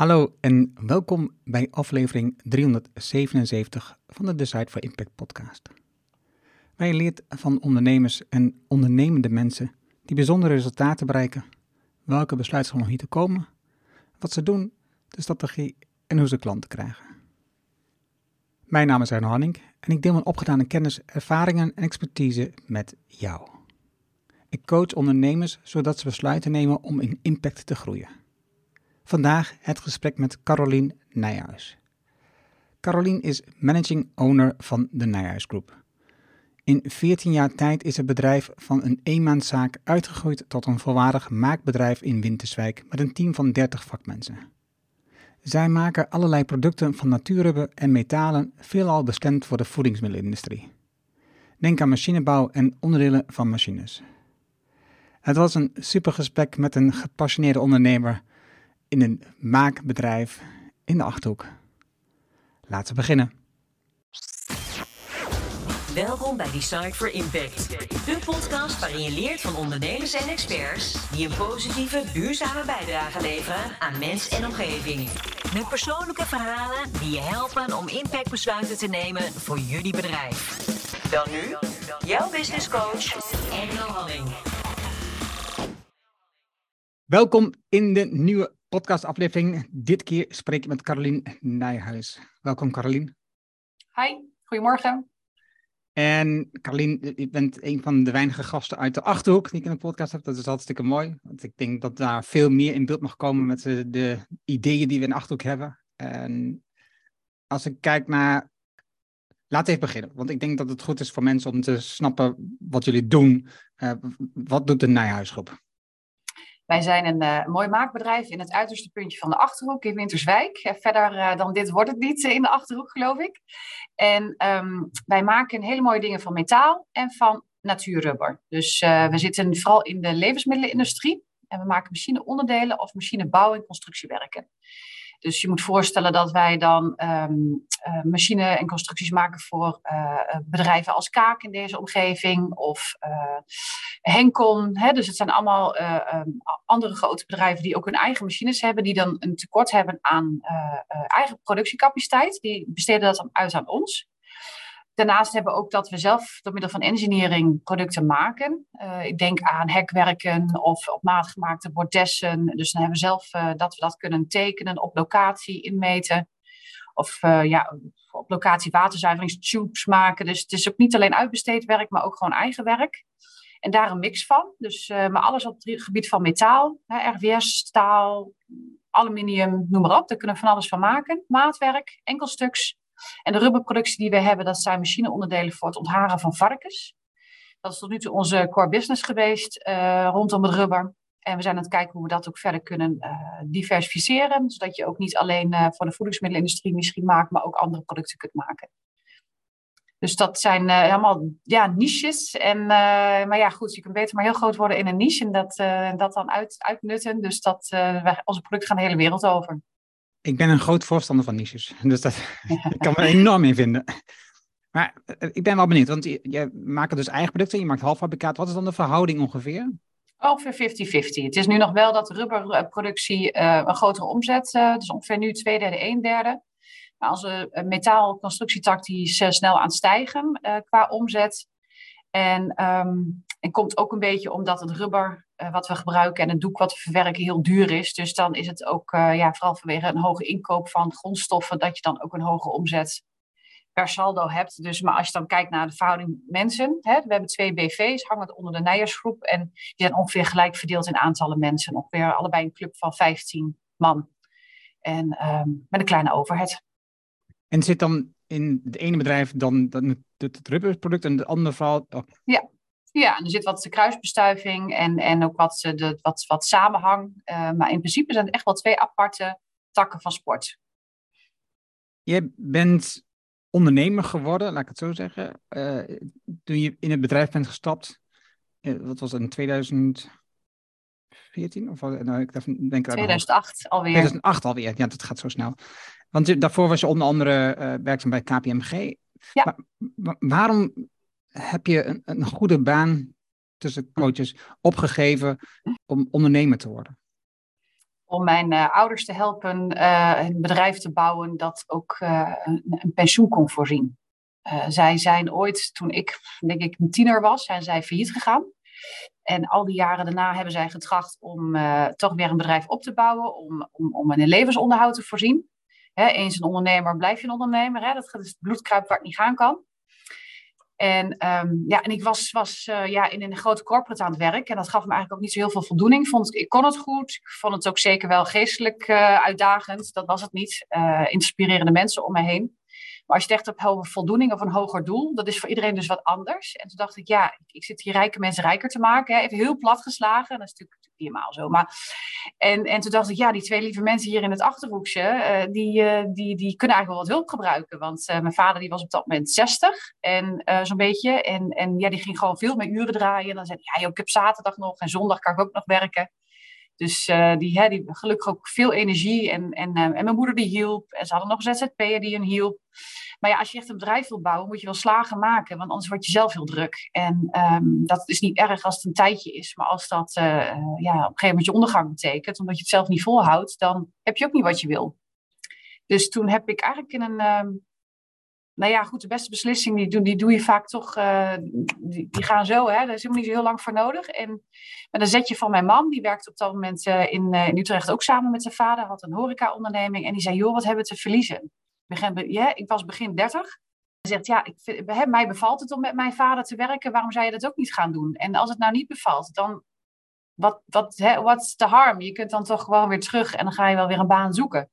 Hallo en welkom bij aflevering 377 van de Decide for Impact podcast. Je leert van ondernemers en ondernemende mensen die bijzondere resultaten bereiken, welke besluiten hier te komen, wat ze doen, de strategie en hoe ze klanten krijgen. Mijn naam is Arno Hanning en ik deel mijn opgedane kennis, ervaringen en expertise met jou. Ik coach ondernemers zodat ze besluiten nemen om in impact te groeien. Vandaag het gesprek met Carolien Nijhuis. Carolien is managing owner van de Nijhuis Groep. In 14 jaar tijd is het bedrijf van een eenmanszaak uitgegroeid tot een volwaardig maakbedrijf in Winterswijk met een team van 30 vakmensen. Zij maken allerlei producten van natuurrubber en metalen, veelal bestemd voor de voedingsmiddelenindustrie. Denk aan machinebouw en onderdelen van machines. Het was een super gesprek met een gepassioneerde ondernemer in een maakbedrijf in de Achterhoek. Laten we beginnen. Welkom bij Design for Impact, de podcast waarin je leert van ondernemers en experts die een positieve, duurzame bijdrage leveren aan mens en omgeving. Met persoonlijke verhalen die je helpen om impactbesluiten te nemen voor jullie bedrijf. Dan nu, jouw business coach, Engel Halling. Welkom in de nieuwe podcastaflevering. Dit keer spreek ik met Carolien Nijhuis. Welkom Carolien. Hi, goedemorgen. En Carolien, je bent een van de weinige gasten uit de Achterhoek die ik in de podcast heb. Dat is hartstikke mooi, want ik denk dat daar veel meer in beeld mag komen met de, de ideeën die we in de Achterhoek hebben. En als ik kijk naar... We even beginnen, want ik denk dat het goed is voor mensen om te snappen wat jullie doen. Uh, wat doet de Nijhuisgroep? Wij zijn een uh, mooi maakbedrijf in het uiterste puntje van de Achterhoek in Winterswijk. Verder uh, dan dit wordt het niet in de Achterhoek, geloof ik. En um, wij maken hele mooie dingen van metaal en van natuurrubber. Dus we zitten vooral in de levensmiddelenindustrie. En we maken machineonderdelen of machinebouw en constructiewerken. Dus je moet voorstellen dat wij dan um, machine en constructies maken voor uh, bedrijven als Kaak in deze omgeving of uh, Henkon. Hè? Dus het zijn allemaal um, andere grote bedrijven die ook hun eigen machines hebben, die dan een tekort hebben aan eigen productiecapaciteit. Die besteden dat dan uit aan ons. Daarnaast hebben we ook dat we zelf door middel van engineering producten maken. Uh, ik denk aan hekwerken of op maat gemaakte bordessen. Dus dan hebben we zelf uh, dat we dat kunnen tekenen, op locatie inmeten. Of uh, ja, op locatie waterzuiveringstubes maken. Dus het is ook niet alleen uitbesteed werk, maar ook gewoon eigen werk. En daar een mix van. Dus, maar alles op het gebied van metaal, hè, RWS, staal, aluminium, noem maar op. Daar kunnen we van alles van maken. Maatwerk, enkelstuks. En de rubberproductie die we hebben, dat zijn machineonderdelen voor het ontharen van varkens. Dat is tot nu toe onze core business geweest uh, rondom het rubber. En we zijn aan het kijken hoe we dat ook verder kunnen uh, diversificeren. Zodat je ook niet alleen uh, voor de voedingsmiddelenindustrie misschien maakt, maar ook andere producten kunt maken. Dus dat zijn helemaal ja, niches. En, maar ja, goed, je kunt beter maar heel groot worden in een niche en dat, dat dan uit, uitnutten. Dus dat, onze producten gaan de hele wereld over ik ben een groot voorstander van niches. Dus dat, ik kan me enorm in vinden. Maar eh, ik ben wel benieuwd, want je, je maakt dus eigen producten, je maakt halffabrikaat. Wat is dan de verhouding ongeveer? Ongeveer 50-50. Het is nu nog wel dat rubberproductie uh, een grotere omzet, uh, dus ongeveer nu twee derde, een derde. Maar onze metaalconstructietak die is snel aan het stijgen qua omzet. En um, het komt ook een beetje omdat het rubber uh, wat we gebruiken en het doek wat we verwerken heel duur is. Dus dan is het ook, uh, ja, vooral vanwege een hoge inkoop van grondstoffen, dat je dan ook een hoge omzet per saldo hebt. Dus, maar als je dan kijkt naar de verhouding mensen, hè, we hebben twee BV's hangend onder de Nijersgroep en die zijn ongeveer gelijk verdeeld in aantallen mensen. Ongeveer allebei een club van 15 man. En um, met een kleine overhead. En zit dan in het ene bedrijf dan, het rubberproduct en de andere verhaal? Oh. Ja, ja, er zit wat kruisbestuiving en, en ook wat, de, wat, wat samenhang. Uh, maar in principe zijn het echt wel twee aparte takken van sport. Je bent ondernemer geworden, laat ik het zo zeggen. Uh, toen je in het bedrijf bent gestapt, uh, wat was het, in 2014? Of, nou, ik denk 2008 alweer. 2008 alweer, ja, dat gaat zo snel. Want daarvoor was je onder andere werkzaam bij KPMG. Ja. Maar, waarom heb je een, een goede baan tussen coaches opgegeven om ondernemer te worden? om mijn ouders te helpen een bedrijf te bouwen dat ook een, een, pensioen kon voorzien. zij zijn ooit, toen ik denk ik een tiener was, zijn zij failliet gegaan. En al die jaren daarna hebben zij getracht om toch weer een bedrijf op te bouwen, om, om, om een levensonderhoud te voorzien. Eens een ondernemer, blijf je een ondernemer. Dat is het bloedkruip waar het niet gaan kan. En, ehm, ja, en ik was, was uh, ja, in een grote corporate aan het werk. En dat gaf me eigenlijk ook niet zo heel veel voldoening. Vond, ik kon het goed. Ik vond het ook zeker wel geestelijk uh, uitdagend. Dat was het niet. Uh, inspirerende mensen om me heen. Maar als je het echt op voldoening of een hoger doel, dat is voor iedereen dus wat anders. En toen dacht ik, ja, ik, zit hier rijke mensen rijker te maken. Hè. Even heel plat geslagen. Dat is natuurlijk helemaal zo. Maar, en, en toen dacht ik, ja, die twee lieve mensen hier in het Achterhoekje, uh, die, uh, die, die kunnen eigenlijk wel wat hulp gebruiken. Want uh, mijn vader die was op dat moment 60 en zo'n beetje. En, en ja, die ging gewoon veel meer uren draaien. En dan zei hij, ja, ik heb zaterdag nog en zondag kan ik ook nog werken. Dus uh, die, hè, die gelukkig ook veel energie. En, en, uh, en mijn moeder die hielp. En ze hadden nog een ZZP'er die hen hielp. Maar ja, als je echt een bedrijf wil bouwen, moet je wel slagen maken. Want anders word je zelf heel druk. En um, dat is niet erg als het een tijdje is. Maar als dat uh, ja, op een gegeven moment je ondergang betekent, omdat je het zelf niet volhoudt, dan heb je ook niet wat je wil. Dus toen heb ik eigenlijk in een. Um, nou ja, goed, de beste beslissing die, doe, die doe je vaak toch, uh, die, die, gaan zo, hè, daar is helemaal niet zo heel lang voor nodig. En met een zetje van mijn man, die werkte op dat moment uh, in, uh, in Utrecht ook samen met zijn vader, had een horeca-onderneming. En die zei, joh, wat hebben we te verliezen? Begin, ja, ik was begin 30. Hij zegt, ja, ik mij bevalt het om met mijn vader te werken, waarom zou je dat ook niet gaan doen? En als het nou niet bevalt, dan, wat, wat, hè, what's the harm? Je kunt dan toch gewoon weer terug en dan ga je wel weer een baan zoeken.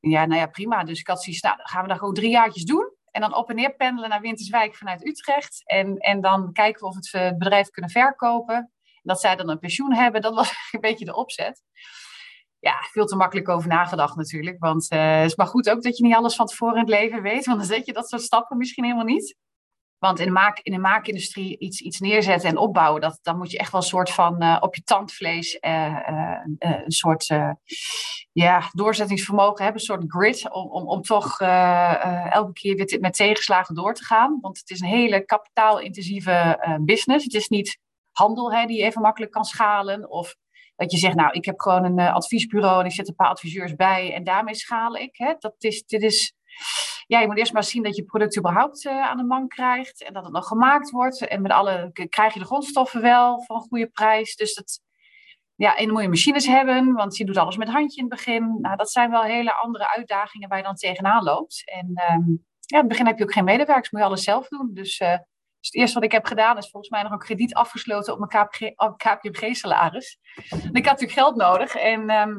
Ja, nou ja, prima. Dus ik had zoiets, nou, dan gaan we dat gewoon drie jaartjes doen. En dan op en neer pendelen naar Winterswijk vanuit Utrecht. En, en dan kijken we of we het bedrijf kunnen verkopen. En dat zij dan een pensioen hebben, dat was een beetje de opzet. Ja, veel te makkelijk over nagedacht natuurlijk. Want het is maar goed ook dat je niet alles van tevoren in het leven weet. Want dan zet je dat soort stappen misschien helemaal niet. Want in de, maak, in de maakindustrie iets, iets neerzetten en opbouwen, dat, dan moet je echt wel een soort van uh, op je tandvlees uh, uh, een soort ja, doorzettingsvermogen hebben, een soort grit, om, om, om toch elke keer weer met tegenslagen door te gaan. Want het is een hele kapitaalintensieve business. Het is niet handel hè, die je even makkelijk kan schalen. Of dat je zegt, nou, ik heb gewoon een adviesbureau en ik zet een paar adviseurs bij en daarmee schaal ik. Hè. Dat is, dit is ja, je moet eerst maar zien dat je product überhaupt uh, aan de man krijgt en dat het nog gemaakt wordt. En met alle krijg je de grondstoffen wel van een goede prijs. Dus dat, ja, en dan moet je machines hebben, want je doet alles met handje in het begin. Nou, dat zijn wel hele andere uitdagingen waar je dan tegenaan loopt. En um, ja, in het begin heb je ook geen medewerkers, moet je alles zelf doen. Dus, uh, dus het eerste wat ik heb gedaan is volgens mij nog een krediet afgesloten op mijn KPMG-salaris. En ik had natuurlijk geld nodig en... Uh,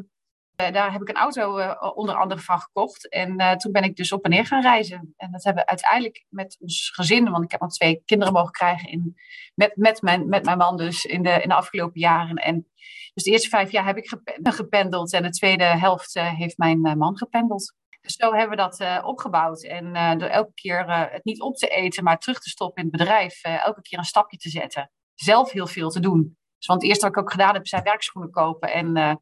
daar heb ik een auto uh, onder andere van gekocht. En uh, toen ben ik dus op en neer gaan reizen. En dat hebben we uiteindelijk met ons gezin, want ik heb nog twee kinderen mogen krijgen in, met, met, mijn, met mijn man dus in de, in de afgelopen jaren. En dus de eerste vijf jaar heb ik gependeld en de tweede helft heeft mijn man gependeld. Dus zo hebben we dat opgebouwd. En door elke keer het niet op te eten, maar terug te stoppen in het bedrijf, elke keer een stapje te zetten. Zelf heel veel te doen. Dus want het eerste wat ik ook gedaan heb, zijn werkschoenen kopen en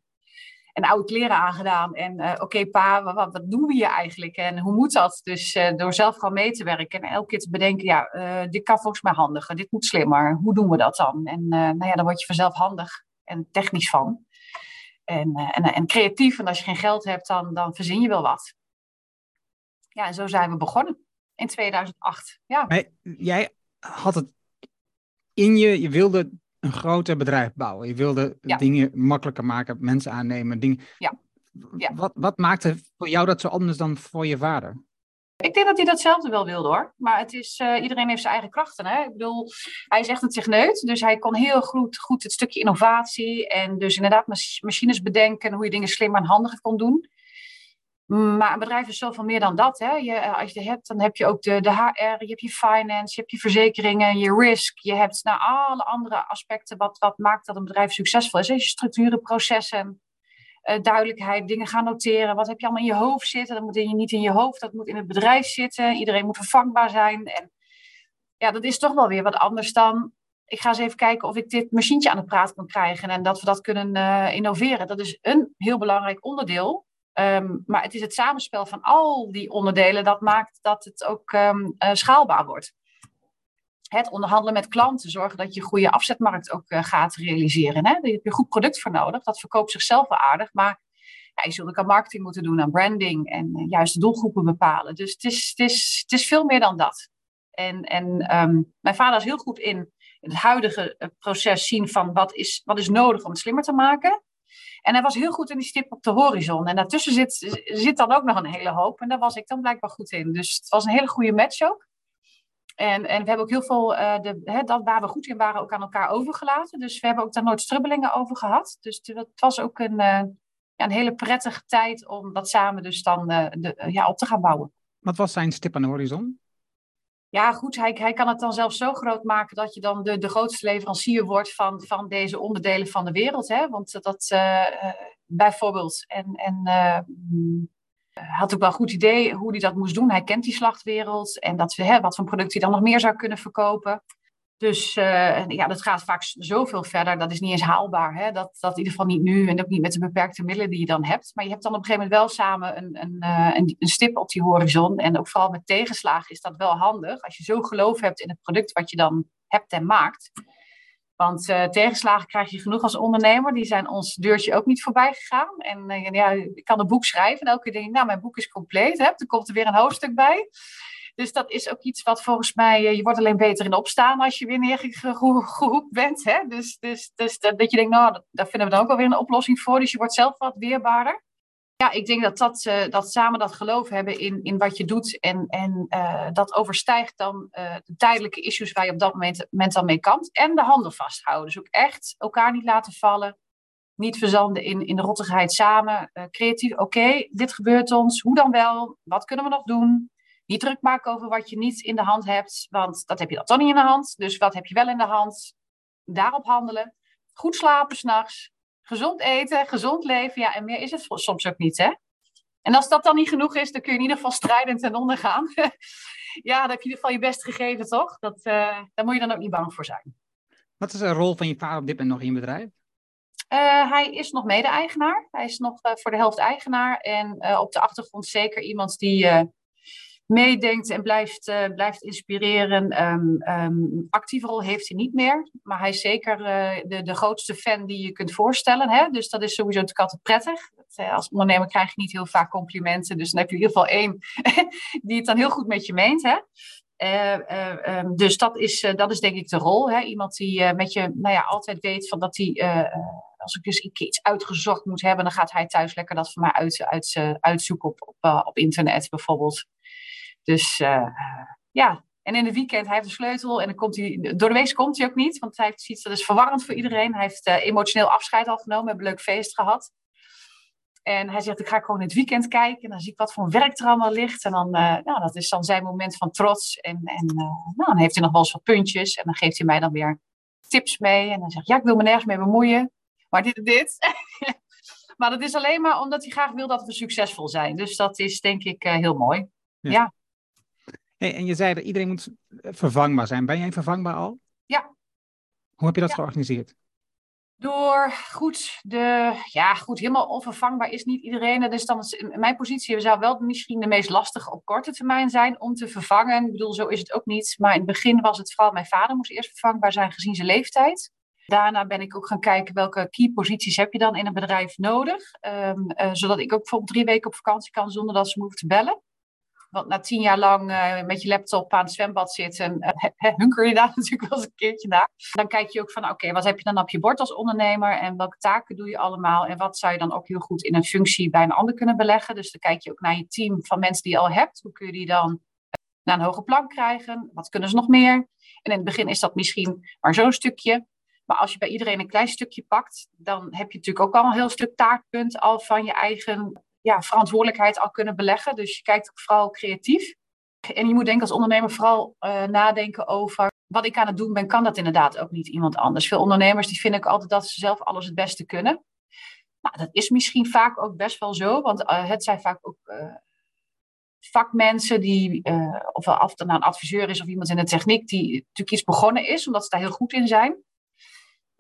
en oude kleren aangedaan. En uh, oké, pa, wat, wat, doen we hier eigenlijk? En hoe moet dat? Dus uh, door zelf gewoon mee te werken en elke keer te bedenken, ja, uh, dit kan volgens mij handiger, dit moet slimmer. Hoe doen we dat dan? En nou ja, dan word je vanzelf handig en technisch van. En, en, en creatief. En als je geen geld hebt, dan, dan verzin je wel wat. Ja, en zo zijn we begonnen in 2008. Ja. Jij had het in je, je wilde een groter bedrijf bouwen. Je wilde dingen makkelijker maken, mensen aannemen. Dingen. Ja. ja. Wat, wat maakte voor jou dat zo anders dan voor je vader? Ik denk dat hij datzelfde wel wilde hoor. Maar het is, uh, iedereen heeft zijn eigen krachten. Hè? Ik bedoel, hij is echt een techneut. Dus hij kon heel goed, goed het stukje innovatie. En dus inderdaad machines bedenken. Hoe je dingen slimmer en handiger kon doen. Maar een bedrijf is zoveel meer dan dat. Hè. Je, eh, als je het hebt, dan heb je ook de, de HR, je hebt je finance, je hebt je verzekeringen, je risk. Je hebt nou, alle andere aspecten wat, wat maakt dat een bedrijf succesvol is. Je structuren, processen, uh, duidelijkheid, dingen gaan noteren. Wat heb je allemaal in je hoofd zitten? Dat moet je niet in je hoofd, dat moet in het bedrijf zitten. Iedereen moet vervangbaar zijn. En ja, dat is toch wel weer wat anders dan... Ik ga eens even kijken of ik dit machientje aan de praat kan krijgen en dat we dat kunnen uh, innoveren. Dat is een heel belangrijk onderdeel Um, maar het is het samenspel van al die onderdelen dat maakt dat het ook um, uh, schaalbaar wordt. Het onderhandelen met klanten, zorgen dat je goede afzetmarkt ook uh, gaat realiseren. Hè? Daar heb je een goed product voor nodig. Dat verkoopt zichzelf wel aardig. Maar hij zult ook aan marketing moeten doen, aan branding en juist de doelgroepen bepalen. Dus het is, het is, het is veel meer dan dat. En, en ehm, mijn vader is heel goed in het huidige proces zien van wat is, wat is nodig om het slimmer te maken. En hij was heel goed in die stip op de horizon. En daartussen zit, zit dan ook nog een hele hoop. En daar was ik dan blijkbaar goed in. Dus het was een hele goede match ook. En, en we hebben ook heel veel, uh, de, dat waar we goed in waren, ook aan elkaar overgelaten. Dus we hebben ook daar nooit strubbelingen over gehad. Dus het was ook een, uh, ja, een hele prettige tijd om dat samen dus dan de, ja, op te gaan bouwen. Wat was zijn stip aan de horizon? Ja, goed, hij, hij kan het dan zelfs zo groot maken dat je dan de, de grootste leverancier wordt van, van deze onderdelen van de wereld. Hè? Want dat uh, bijvoorbeeld, en, en uh, had ook wel een goed idee hoe hij dat moest doen. Hij kent die slachtwereld en dat, hè, wat voor product hij dan nog meer zou kunnen verkopen. Dus uh, ja, dat gaat vaak zoveel verder. Dat is niet eens haalbaar. Hè? Dat, dat in ieder geval niet nu en ook niet met de beperkte middelen die je dan hebt. Maar je hebt dan op een gegeven moment wel samen een, een, uh, een, een, stip op die horizon. En ook vooral met tegenslagen is dat wel handig. Als je zo geloof hebt in het product wat je dan hebt en maakt. Want uh, tegenslagen krijg je genoeg als ondernemer. Die zijn ons deurtje ook niet voorbij gegaan. En ja, ik kan een boek schrijven. En elke keer denk ik, nou, mijn boek is compleet. Hè? Er komt er weer een hoofdstuk bij. Dus dat is ook iets wat volgens mij, eh, je wordt alleen beter in opstaan als je weer neergehoekt bent. Hè? Dus, dus, dus dat, je denkt, nou, daar vinden we dan ook alweer een oplossing voor. Dus je wordt zelf wat weerbaarder. Ja, ik denk dat, dat, uh, dat samen dat geloof hebben in, in wat je doet en, en uh, dat overstijgt dan de tijdelijke issues waar je op dat moment, moment dan mee kan. En de handen vasthouden. Dus ook echt elkaar niet laten vallen. Niet verzanden in, in de rottigheid samen. creatief, oké, dit gebeurt ons. Hoe dan wel? Wat kunnen we nog doen? Niet druk maken over wat je niet in de hand hebt, want dat heb je dan toch niet in de hand. Dus wat heb je wel in de hand? Daarop handelen. Goed slapen s'nachts. Gezond eten, gezond leven. Ja, en meer is het soms ook niet, hè? En als dat dan niet genoeg is, dan kun je in ieder geval strijdend ten onder gaan. ja, dan heb je in ieder geval je best gegeven, toch? Dat, uh, daar moet je dan ook niet bang voor zijn. Wat is de rol van je vader op dit moment nog in je bedrijf? Uh, hij is nog mede-eigenaar. Hij is nog uh, voor de helft eigenaar. En op de achtergrond zeker iemand die meedenkt en blijft, uh, blijft inspireren. Um, actieve rol heeft hij niet meer, maar hij is zeker uh, de, de grootste fan die je kunt voorstellen. Hè? Dus dat is sowieso natuurlijk altijd prettig. Uh, als ondernemer krijg je niet heel vaak complimenten, dus dan heb je in ieder geval één die het dan heel goed met je meent. Hè? Um, dus dat is, dat is denk ik de rol. Hè? Iemand die met je nou ja, altijd weet van dat hij als ik dus iets uitgezocht moet hebben, dan gaat hij thuis lekker dat voor mij uit, uit, uitzoeken op, op, op internet bijvoorbeeld. Dus uh, ja, en in het weekend, hij heeft de sleutel en dan komt hij, door de week komt hij ook niet, want hij heeft iets dat is verwarrend voor iedereen. Hij heeft uh, emotioneel afscheid al genomen, hebben een leuk feest gehad. En hij zegt, ik ga gewoon in het weekend kijken en dan zie ik wat voor werk er allemaal ligt. En dan, uh, nou, dat is dan zijn moment van trots. En, en nou, dan heeft hij nog wel eens wat puntjes en dan geeft hij mij dan weer tips mee. En dan zegt ja, ik wil me nergens mee bemoeien, maar dit en dit. maar dat is alleen maar omdat hij graag wil dat we succesvol zijn. Dus dat is denk ik heel mooi. ja. ja. Hey, en je zei dat iedereen moet vervangbaar zijn. Ben jij vervangbaar al? Ja. Hoe heb je dat ja. georganiseerd? Door goed, de, ja, goed, helemaal onvervangbaar is niet iedereen. Dat is dan in mijn positie zou wel misschien de meest lastige op korte termijn zijn om te vervangen. Ik bedoel, zo is het ook niet. Maar in het begin was het vooral mijn vader moest eerst vervangbaar zijn gezien zijn leeftijd. Daarna ben ik ook gaan kijken welke key posities heb je dan in een bedrijf nodig. Um, uh, zodat ik ook bijvoorbeeld drie weken op vakantie kan zonder dat ze me hoeven te bellen. Want na tien jaar lang uh, met je laptop aan het zwembad zitten, uh, hunker je daar natuurlijk wel eens een keertje naar. Dan kijk je ook van, oké, wat heb je dan op je bord als ondernemer en welke taken doe je allemaal en wat zou je dan ook heel goed in een functie bij een ander kunnen beleggen. Dus dan kijk je ook naar je team van mensen die je al hebt. Hoe kun je die dan naar een hoger plan krijgen? Wat kunnen ze nog meer? En in het begin is dat misschien maar zo'n stukje. Maar als je bij iedereen een klein stukje pakt, dan heb je natuurlijk ook al een heel stuk taakpunt al van je eigen ja, verantwoordelijkheid al kunnen beleggen. Dus je kijkt ook vooral creatief. En je moet denken als ondernemer vooral uh, nadenken over wat ik aan het doen ben, kan dat inderdaad ook niet iemand anders. Veel ondernemers die vinden ook altijd dat ze zelf alles het beste kunnen. Nou, dat is misschien vaak ook best wel zo, want uh, het zijn vaak ook uh, vakmensen die, of af, nou, een adviseur is of iemand in de techniek die natuurlijk iets begonnen is, omdat ze daar heel goed in zijn.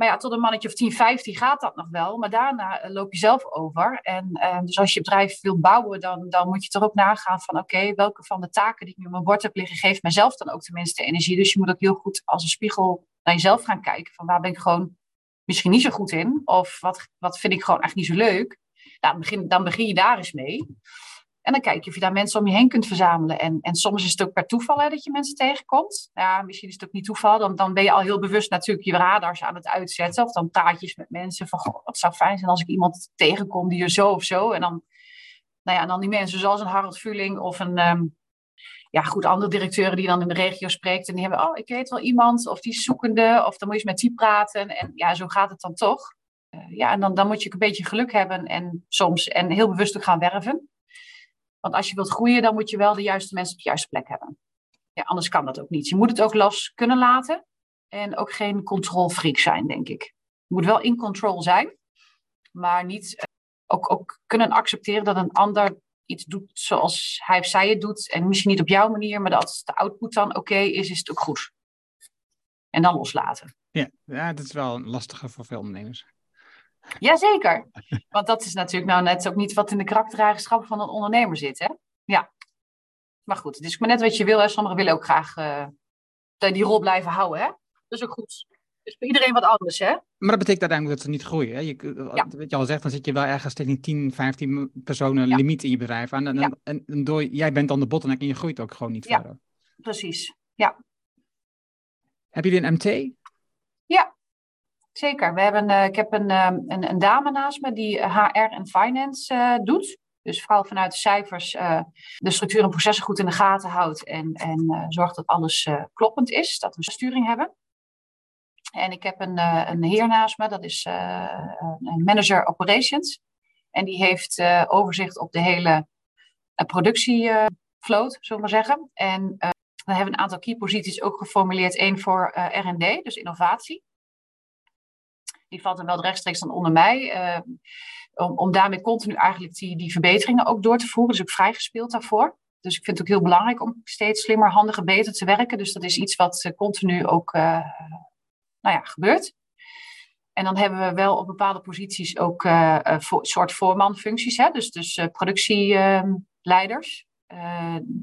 Maar ja, tot een mannetje of 10, 15 gaat dat nog wel. Maar daarna eh, loop je zelf over. En uh, dus als je bedrijf wilt bouwen, dan, dan moet je er ook nagaan van... oké, welke van de taken die ik nu op mijn bord heb liggen... geeft mijzelf dan ook tenminste energie. Dus je moet ook heel goed als een spiegel naar jezelf gaan kijken. Van waar ben ik gewoon misschien niet zo goed in? Of wat, wat vind ik gewoon echt niet zo leuk? Nou, begin, dan begin je daar eens mee. En dan kijk je of je daar mensen om je heen kunt verzamelen. En, en soms is het ook per toeval hè, dat je mensen tegenkomt. Ja, misschien is het ook niet toeval. Dan, ben je al heel bewust natuurlijk je radars aan het uitzetten. Of dan praat met mensen van, goh, wat zou fijn zijn als ik iemand tegenkom die er zo of zo. En dan, nou ja, dan die mensen zoals een Harold Vuling of een... Um, ja, goed, andere directeuren die dan in de regio spreekt. En die hebben, oh, ik weet wel iemand. Of die zoekende. Of dan moet je eens met die praten. En ja, zo gaat het dan toch. Uh, ja, en dan, dan moet je een beetje geluk hebben. En soms, en heel bewust ook gaan werven. Want als je wilt groeien, dan moet je wel de juiste mensen op de juiste plek hebben. Ja, anders kan dat ook niet. Je moet het ook los kunnen laten en ook geen controlfreak zijn, denk ik. Je moet wel in control zijn, maar niet eh, ook, ook kunnen accepteren dat een ander iets doet zoals hij of zij het doet. En misschien niet op jouw manier, maar dat de output dan oké is, is het ook goed. En dan loslaten. Ja, ja, dat is wel lastige voor veel ondernemers. Jazeker. Want dat is natuurlijk nou net ook niet wat in de karaktereigenschappen van een ondernemer zit. Hè? Ja. Maar goed, het is maar net wat je wil. Hè. Sommigen willen ook graag uh, die rol blijven houden. Hè? Dat is ook goed. Dus voor iedereen wat anders, hè? Maar dat betekent uiteindelijk dat ze niet groeien. Hè? Je, ja. Wat je al zegt, dan zit je wel ergens tegen die 10, 15 personen limiet in je bedrijf aan. En, ja. en, en, door, jij bent dan de bottleneck en je groeit ook gewoon niet verder. Precies, ja. Heb je een MT? Zeker. We hebben, uh, ik heb een, uh, een, een, dame naast me die HR en finance uh, doet. Dus vooral vanuit de cijfers de structuur en processen goed in de gaten houdt. En, en zorgt dat alles kloppend is, dat we sturing hebben. En ik heb een, een heer naast me, dat is een manager operations. En die heeft overzicht op de hele productievloot, zullen we maar zeggen. En we hebben een aantal key posities ook geformuleerd. Eén voor R&D, dus innovatie die valt dan wel rechtstreeks dan onder mij. Uh, om, om daarmee continu eigenlijk die, die verbeteringen ook door te voeren. Dus ook vrijgespeeld daarvoor. Dus ik vind het ook heel belangrijk om steeds slimmer, handiger, beter te werken. Dus dat is iets wat uh, continu ook uh, nou ja, gebeurt. En dan hebben we wel op bepaalde posities ook voor, soort voormanfuncties. Hè? Dus, dus productieleiders.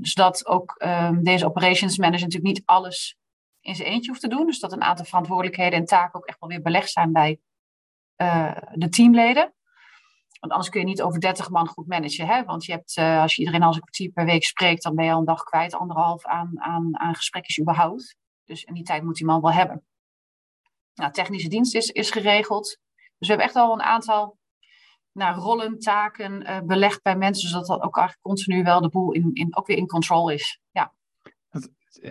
zodat ook ehm, deze operations manager natuurlijk niet alles in zijn eentje hoeft te doen. Dus dat een aantal verantwoordelijkheden en taken ook echt wel weer belegd zijn bij uh, de teamleden. Want anders kun je niet over 30 man goed managen. Hè? Want je hebt, uh, als je iedereen als een kwartier per week spreekt, dan ben je al een dag kwijt, anderhalf aan, aan, aan gesprekjes überhaupt. Dus in die tijd moet die man wel hebben. Nou, technische dienst is, is geregeld. Dus we hebben echt al een aantal nou, rollen, taken uh, belegd bij mensen, zodat dat ook eigenlijk continu wel de boel in, in, ook weer in control is. Ja.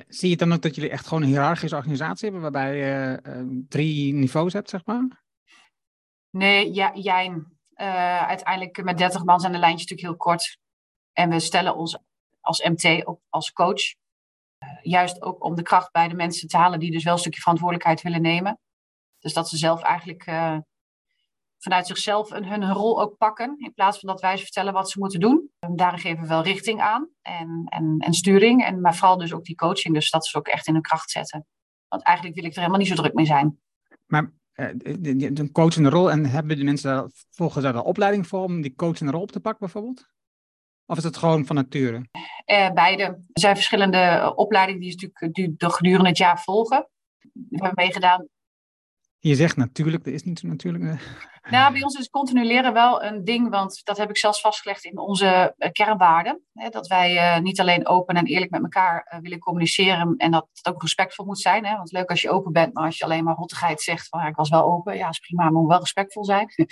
Zie je dan ook dat jullie echt gewoon een hiërarchische organisatie hebben, waarbij je drie niveaus hebt, zeg maar? Nee, ja, jij. Uh, uiteindelijk met 30 man zijn de lijntjes natuurlijk heel kort. En we stellen ons als MT op als coach. Uh, juist ook om de kracht bij de mensen te halen die dus wel een stukje verantwoordelijkheid willen nemen. Dus dat ze zelf eigenlijk vanuit zichzelf hun, rol ook pakken. In plaats van dat wij ze vertellen wat ze moeten doen. En daarin geven we wel richting aan en, en, en sturing. En, maar vooral dus ook die coaching. Dus dat ze ook echt in hun kracht zetten. Want eigenlijk wil ik er helemaal niet zo druk mee zijn. Maar een coachende rol. En hebben de mensen volgens daar de opleiding voor om die coachende rol op te pakken bijvoorbeeld? Of is het gewoon van nature? Uh, beide. Er zijn verschillende opleidingen die, natuurlijk, gedurende het jaar volgen. We hebben meegedaan je zegt natuurlijk, dat is niet natuurlijk. Nou, bij ons is continu leren wel een ding, want dat heb ik zelfs vastgelegd in onze uh, kernwaarden. Dat wij uh, niet alleen open en eerlijk met elkaar willen communiceren en dat het ook respectvol moet zijn. Want leuk als je open bent, maar als je alleen maar hottigheid zegt van ja, ik was wel open, ja, is prima, maar moet wel respectvol zijn.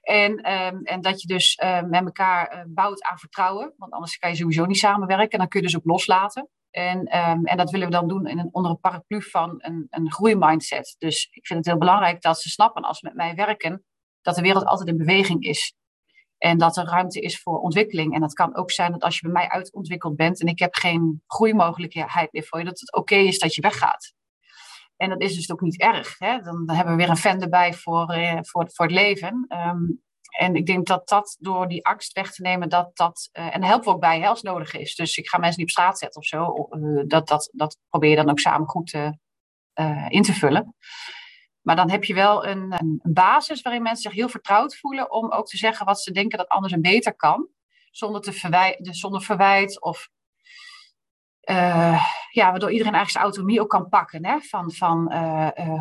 en, um, en dat je dus met elkaar bouwt aan vertrouwen, want anders kan je sowieso niet samenwerken en dan kun je dus ook loslaten. En, um, en dat willen we dan doen in een, onder een paraplu van een, een groeimindset. Dus ik vind het heel belangrijk dat ze snappen als ze met mij werken, dat de wereld altijd in beweging is. En dat er ruimte is voor ontwikkeling. En dat kan ook zijn dat als je bij mij uitontwikkeld bent en ik heb geen groeimogelijkheid meer voor je, dat het oké is dat je weggaat. En dat is dus ook niet erg. Hè? Dan, hebben we weer een fan erbij voor, uh, voor, voor het leven. Um, en ik denk dat dat door die angst weg te nemen, dat dat. Uh, en helpt ook bij hè, als nodig is. Dus ik ga mensen niet op straat zetten of zo. Uh, dat, dat, dat probeer je dan ook samen goed uh, in te vullen. Maar dan heb je wel een, een, basis waarin mensen zich heel vertrouwd voelen om ook te zeggen wat ze denken dat anders en beter kan. Zonder, te verwij dus zonder verwijt of ja, waardoor iedereen eigenlijk zijn autonomie ook kan pakken. Hè? Van, van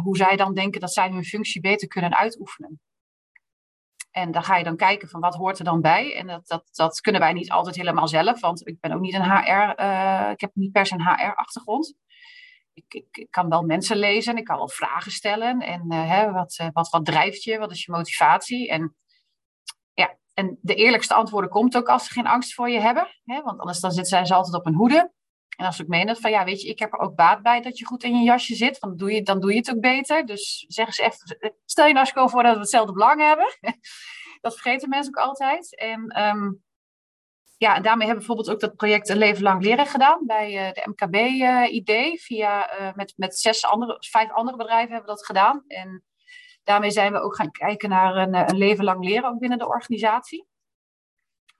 hoe zij dan denken dat zij hun functie beter kunnen uitoefenen. En daar ga je dan kijken van wat hoort er dan bij. En dat, dat, dat kunnen wij niet altijd helemaal zelf, want ik ben ook niet een HR, uh, ik heb niet per se een HR-achtergrond. Ik, ik, ik, kan wel mensen lezen, ik kan wel vragen stellen. En uh, hè, wat, uh, wat, wat drijft je, wat is je motivatie? En, ja, en de eerlijkste antwoorden komt ook als ze geen angst voor je hebben. Hè, want anders dan zijn ze altijd op een hoede. En als ik meen van ja, weet je, ik heb er ook baat bij dat je goed in je jasje zit, want dan doe je, dan doe je het ook beter. Dus zeg ze even, stel je nou eens voor dat we hetzelfde belang hebben. dat vergeten mensen ook altijd. En um, ja, daarmee hebben we bijvoorbeeld ook dat project Een Leven Lang Leren gedaan bij uh, de MKB-ID. Uh, via met, met zes andere, vijf andere bedrijven hebben we dat gedaan. En daarmee zijn we ook gaan kijken naar een, een leven lang leren ook binnen de organisatie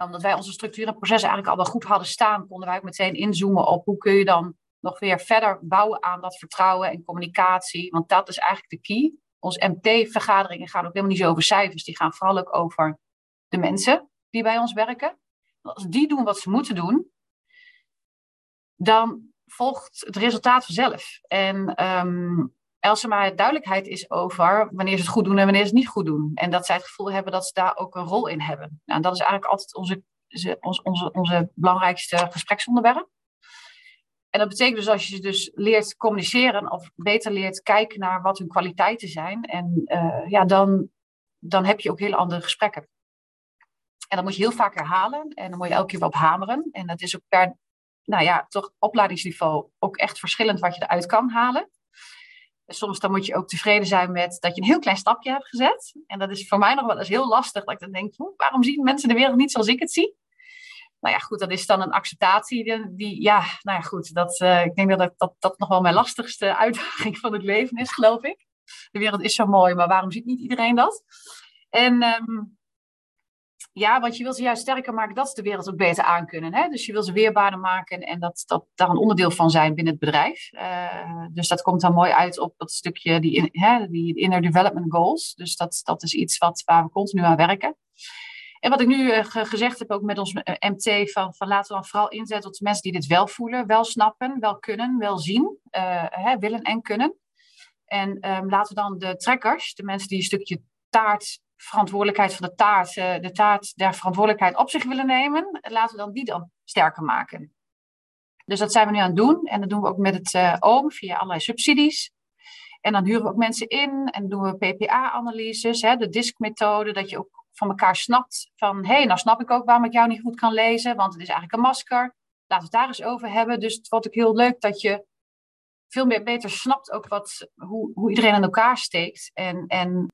omdat wij onze structuur en processen eigenlijk al wel goed hadden staan, konden wij ook meteen inzoomen op hoe kun je dan nog weer verder bouwen aan dat vertrouwen en communicatie. Want dat is eigenlijk de key. Onze MT-vergaderingen gaan ook helemaal niet zo over cijfers. Die gaan vooral ook over de mensen die bij ons werken. Als die doen wat ze moeten doen, dan volgt het resultaat vanzelf. En um, als maar duidelijkheid is over wanneer ze het goed doen en wanneer ze het niet goed doen. En dat zij het gevoel hebben dat ze daar ook een rol in hebben. Nou, dat is eigenlijk altijd onze, onze, onze, onze belangrijkste gespreksonderwerp. En dat betekent dus als je ze dus leert communiceren of beter leert kijken naar wat hun kwaliteiten zijn. En uh, ja, dan, dan heb je ook hele andere gesprekken. En dat moet je heel vaak herhalen en dan moet je elke keer op hameren. En dat is ook per, nou ja, toch opleidingsniveau ook echt verschillend wat je eruit kan halen soms dan moet je ook tevreden zijn met dat je een heel klein stapje hebt gezet. En dat is voor mij nog wel eens heel lastig. Dat ik dan denk, waarom zien mensen de wereld niet zoals ik het zie? Nou ja, goed, dat is dan een acceptatie. Die, die ja, nou ja, goed. Dat, uh, ik denk dat, dat dat nog wel mijn lastigste uitdaging van het leven is, geloof ik. De wereld is zo mooi, maar waarom ziet niet iedereen dat? En um, ja, want je wil ze juist sterker maken dat ze de wereld ook beter aankunnen. Hè? Dus je wil ze weerbaarder maken en dat, dat daar een onderdeel van zijn binnen het bedrijf. Uh, dus dat komt dan mooi uit op dat stukje, die, hè, die inner development goals. Dus dat, dat is iets wat, waar we continu aan werken. En wat ik nu uh, gezegd heb ook met ons eh, MT, van, van laten we dan vooral inzetten op mensen die dit wel voelen, wel snappen, wel kunnen, wel zien, hè, willen en kunnen. En um, laten we dan de trekkers, de mensen die een stukje taart verantwoordelijkheid van de taart, uh, de taart der verantwoordelijkheid op zich willen nemen, laten we dan die dan sterker maken. Dus dat zijn we nu aan het doen. En dat doen we ook met het uh, OOM via allerlei subsidies. En dan huren we ook mensen in en doen we PPA-analyses, de DISC-methode, dat je ook van elkaar snapt van, hé, hey, nou snap ik ook waarom ik jou niet goed kan lezen, want het is eigenlijk een masker. Laten we het daar eens over hebben. Dus het wordt ook heel leuk dat je veel meer beter snapt ook wat, hoe, hoe iedereen aan elkaar steekt. En, en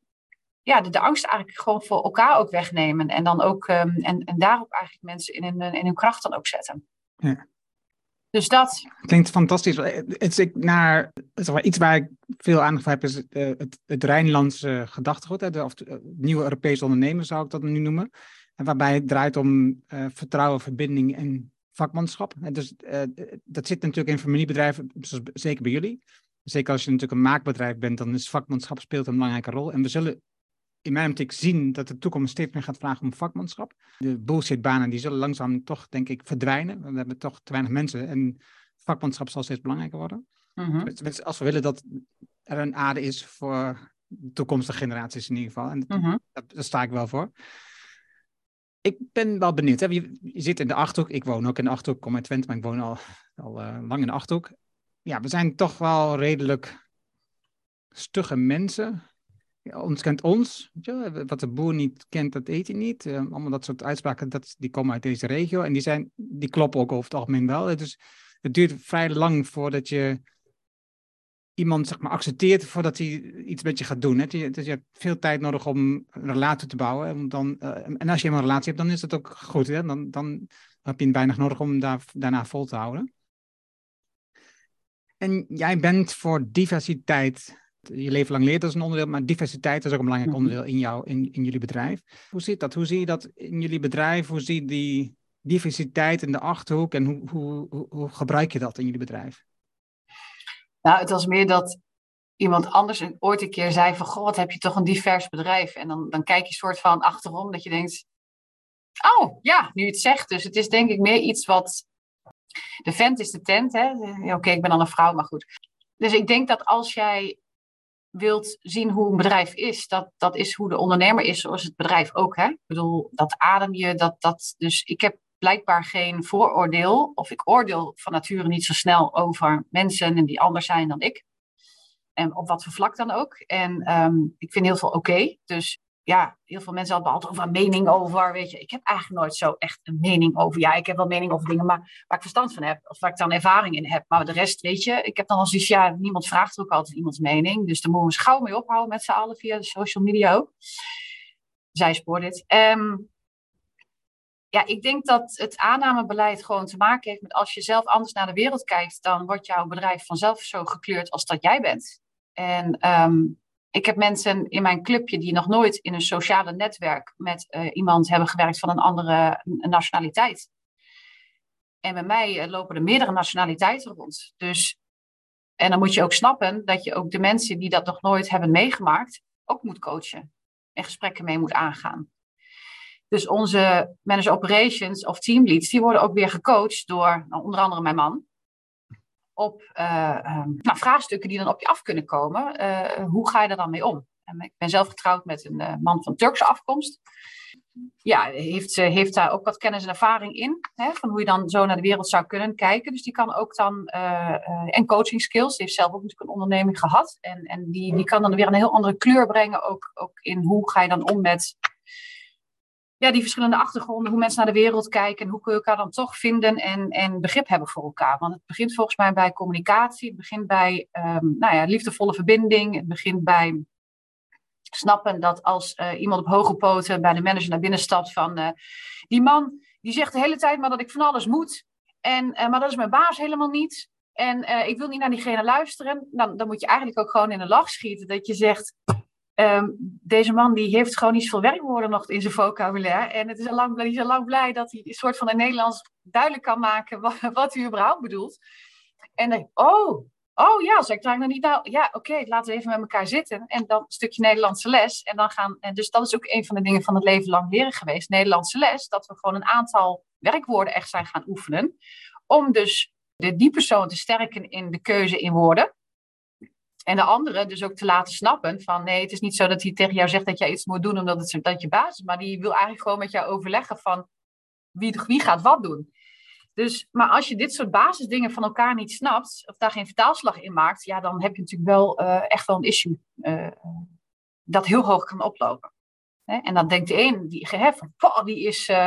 ja, de, de, angst eigenlijk gewoon voor elkaar ook wegnemen. En dan ook um, en, en daarop eigenlijk mensen in hun, in hun kracht dan ook zetten. Ja. Dus dat. Klinkt fantastisch. Het is naar, iets waar ik veel aandacht voor heb, is het, eh, het, het Rijnlandse gedachtegoed. Of de, nieuwe Europese ondernemers zou ik dat nu noemen. En waarbij het draait om uh, vertrouwen, verbinding en vakmanschap. En dus uh, dat zit natuurlijk in familiebedrijven, zoals, zeker bij jullie. Zeker als je natuurlijk een maakbedrijf bent, dan is vakmanschap speelt een belangrijke rol. En we zullen in mijn optiek zien dat de toekomst steeds meer gaat vragen om vakmanschap. De bullshitbanen die zullen langzaam toch, denk ik, verdwijnen. We hebben toch te weinig mensen en vakmanschap zal steeds belangrijker worden. Mm-hmm. Als we willen dat er een aarde is voor toekomstige generaties in ieder geval. En mm-hmm. daar, sta ik wel voor. Ik ben wel benieuwd. Hè? Je, je, zit in de Achterhoek. Ik woon ook in de Achterhoek. Ik kom uit Twente, maar ik woon al, al uh, lang in de Achterhoek. Ja, we zijn toch wel redelijk stugge mensen ons kent ons. Wat de boer niet kent, dat eet hij niet. Uh, allemaal dat soort uitspraken, dat, die komen uit deze regio. En die, zijn, die kloppen ook over het algemeen wel. Dus het duurt vrij lang voordat je iemand zeg maar, accepteert voordat hij iets met je gaat doen. Hè. Dus je hebt veel tijd nodig om een relatie te bouwen. En, dan, uh, en als je een relatie hebt, dan is dat ook goed. Hè. Dan, dan heb je weinig nodig om daar, daarna vol te houden. En jij bent voor diversiteit je leven lang leert, dat is een onderdeel, maar diversiteit is ook een belangrijk mhm. onderdeel in, jou, in, in jullie bedrijf. Hoe zit dat? Hoe zie je dat in jullie bedrijf? Hoe zie je die diversiteit in de achterhoek en hoe, hoe, hoe, hoe gebruik je dat in jullie bedrijf? Nou, het was meer dat iemand anders ooit een keer zei van, goh, wat heb je toch een divers bedrijf? En dan, dan kijk je soort van achterom dat je denkt, oh ja, nu het zegt. Dus het is denk ik meer iets wat, de vent is de tent, hè. Oké, ik ben dan een vrouw, maar goed. Dus ik denk dat als jij wilt zien hoe een bedrijf is, dat, dat is hoe de ondernemer is, zoals het bedrijf ook. Hè? Ik bedoel, dat adem je, dat, dat, dus ik heb blijkbaar geen vooroordeel, of ik oordeel van nature niet zo snel over mensen die anders zijn dan ik. En op wat voor vlak dan ook. En ehm, ik vind heel veel oké. Dus ja, heel veel mensen hadden altijd over een mening over. Weet je, ik heb eigenlijk nooit zo echt een mening over. Ja, ik heb wel mening over dingen maar, waar ik verstand van heb. Of waar ik dan ervaring in heb. Maar de rest, weet je, ik heb dan al zoiets, ja, niemand vraagt ook altijd iemands mening. Dus daar moeten we gauw mee ophouden met z'n allen via de social media ook. Zij spoort dit. Um, ja, ik denk dat het aannamebeleid gewoon te maken heeft met als je zelf anders naar de wereld kijkt, dan wordt jouw bedrijf vanzelf zo gekleurd als dat jij bent. En um, ik heb mensen in mijn clubje die nog nooit in een sociale netwerk met uh, iemand hebben gewerkt van een andere nationaliteit. En bij mij uh, lopen er meerdere nationaliteiten rond. Dus, en dan moet je ook snappen dat je ook de mensen die dat nog nooit hebben meegemaakt, ook moet coachen. En gesprekken mee moet aangaan. Dus onze manager operations of teamleads, die worden ook weer gecoacht door nou, onder andere mijn man op uh, nou, vraagstukken die dan op je af kunnen komen. Uh, hoe ga je daar dan mee om? Ik ben zelf getrouwd met een uh, man van Turkse afkomst. Ja, heeft, heeft daar ook wat kennis en ervaring in. Hè, van hoe je dan zo naar de wereld zou kunnen kijken. Dus die kan ook dan. en coaching skills. Die heeft zelf ook natuurlijk een onderneming gehad. En, en die, die kan dan weer een heel andere kleur brengen. Ook, ook in hoe ga je dan om met ja, die verschillende achtergronden, hoe mensen naar de wereld kijken en hoe kun je elkaar dan toch vinden en, en begrip hebben voor elkaar. Want het begint volgens mij bij communicatie, het begint bij um, nou ja, liefdevolle verbinding, het begint bij snappen dat als uh, iemand op hoge poten bij de manager naar binnen stapt van uh, die man die zegt de hele tijd maar dat ik van alles moet, en, uh, maar dat is mijn baas helemaal niet. En ik wil niet naar diegene luisteren. Dan, dan moet je eigenlijk ook gewoon in een lach schieten. Dat je zegt, Um, deze man die heeft gewoon niet zoveel werkwoorden nog in zijn vocabulaire. En het is al lang, is al lang blij dat hij een soort van in Nederlands duidelijk kan maken wat, wat hij überhaupt bedoelt. En dan, oh, oh ja, zeg ik daar niet nou. Ja, oké, laten we even met elkaar zitten. En dan een stukje Nederlandse les. En dan gaan, en dus dat is ook een van de dingen van het leven lang leren geweest. Nederlandse les, dat we gewoon een aantal werkwoorden echt zijn gaan oefenen. Om dus de, die persoon te sterken in de keuze in woorden. En de andere dus ook te laten snappen van nee, het is niet zo dat hij tegen jou zegt dat jij iets moet doen omdat het dat je baas is, maar die wil eigenlijk gewoon met jou overleggen van wie, wie gaat wat doen. Dus, maar als je dit soort basisdingen van elkaar niet snapt, of daar geen vertaalslag in maakt, ja, dan heb je natuurlijk wel uh, echt wel een issue uh, dat heel hoog kan oplopen. Hè? En dan denkt de een, die, van, die is uh,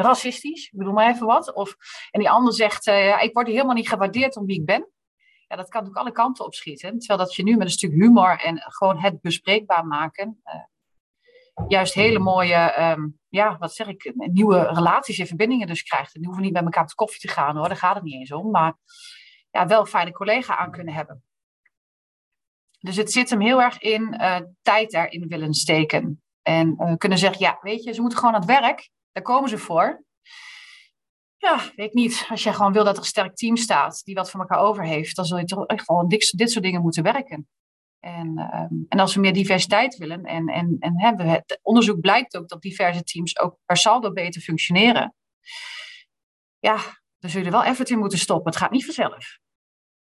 racistisch, ik bedoel maar even wat. Of, en die ander zegt, ik word helemaal niet gewaardeerd om wie ik ben ja, dat kan ook alle kanten op schieten. Terwijl dat je nu met een stuk humor en gewoon het bespreekbaar maken, uh, juist hele mooie, um, ja, wat zeg ik, nieuwe relaties en verbindingen dus krijgt. En die hoeven niet bij elkaar op koffie te gaan hoor, daar gaat het niet eens om. Maar ja, wel een fijne collega aan kunnen hebben. Dus het zit hem heel erg in uh, tijd daarin willen steken. En uh, kunnen zeggen, ja, weet je, ze moeten gewoon aan het werk. Daar komen ze voor. Ja, weet ik niet. Als je gewoon wil dat er een sterk team staat die wat voor elkaar over heeft, dan zul je toch echt wel dit, soort dingen moeten werken. En, um, en als we meer diversiteit willen, en, en, en hebben we het onderzoek blijkt ook dat diverse teams ook per saldo beter functioneren. Ja, dan zul je er wel effort in moeten stoppen. Het gaat niet vanzelf.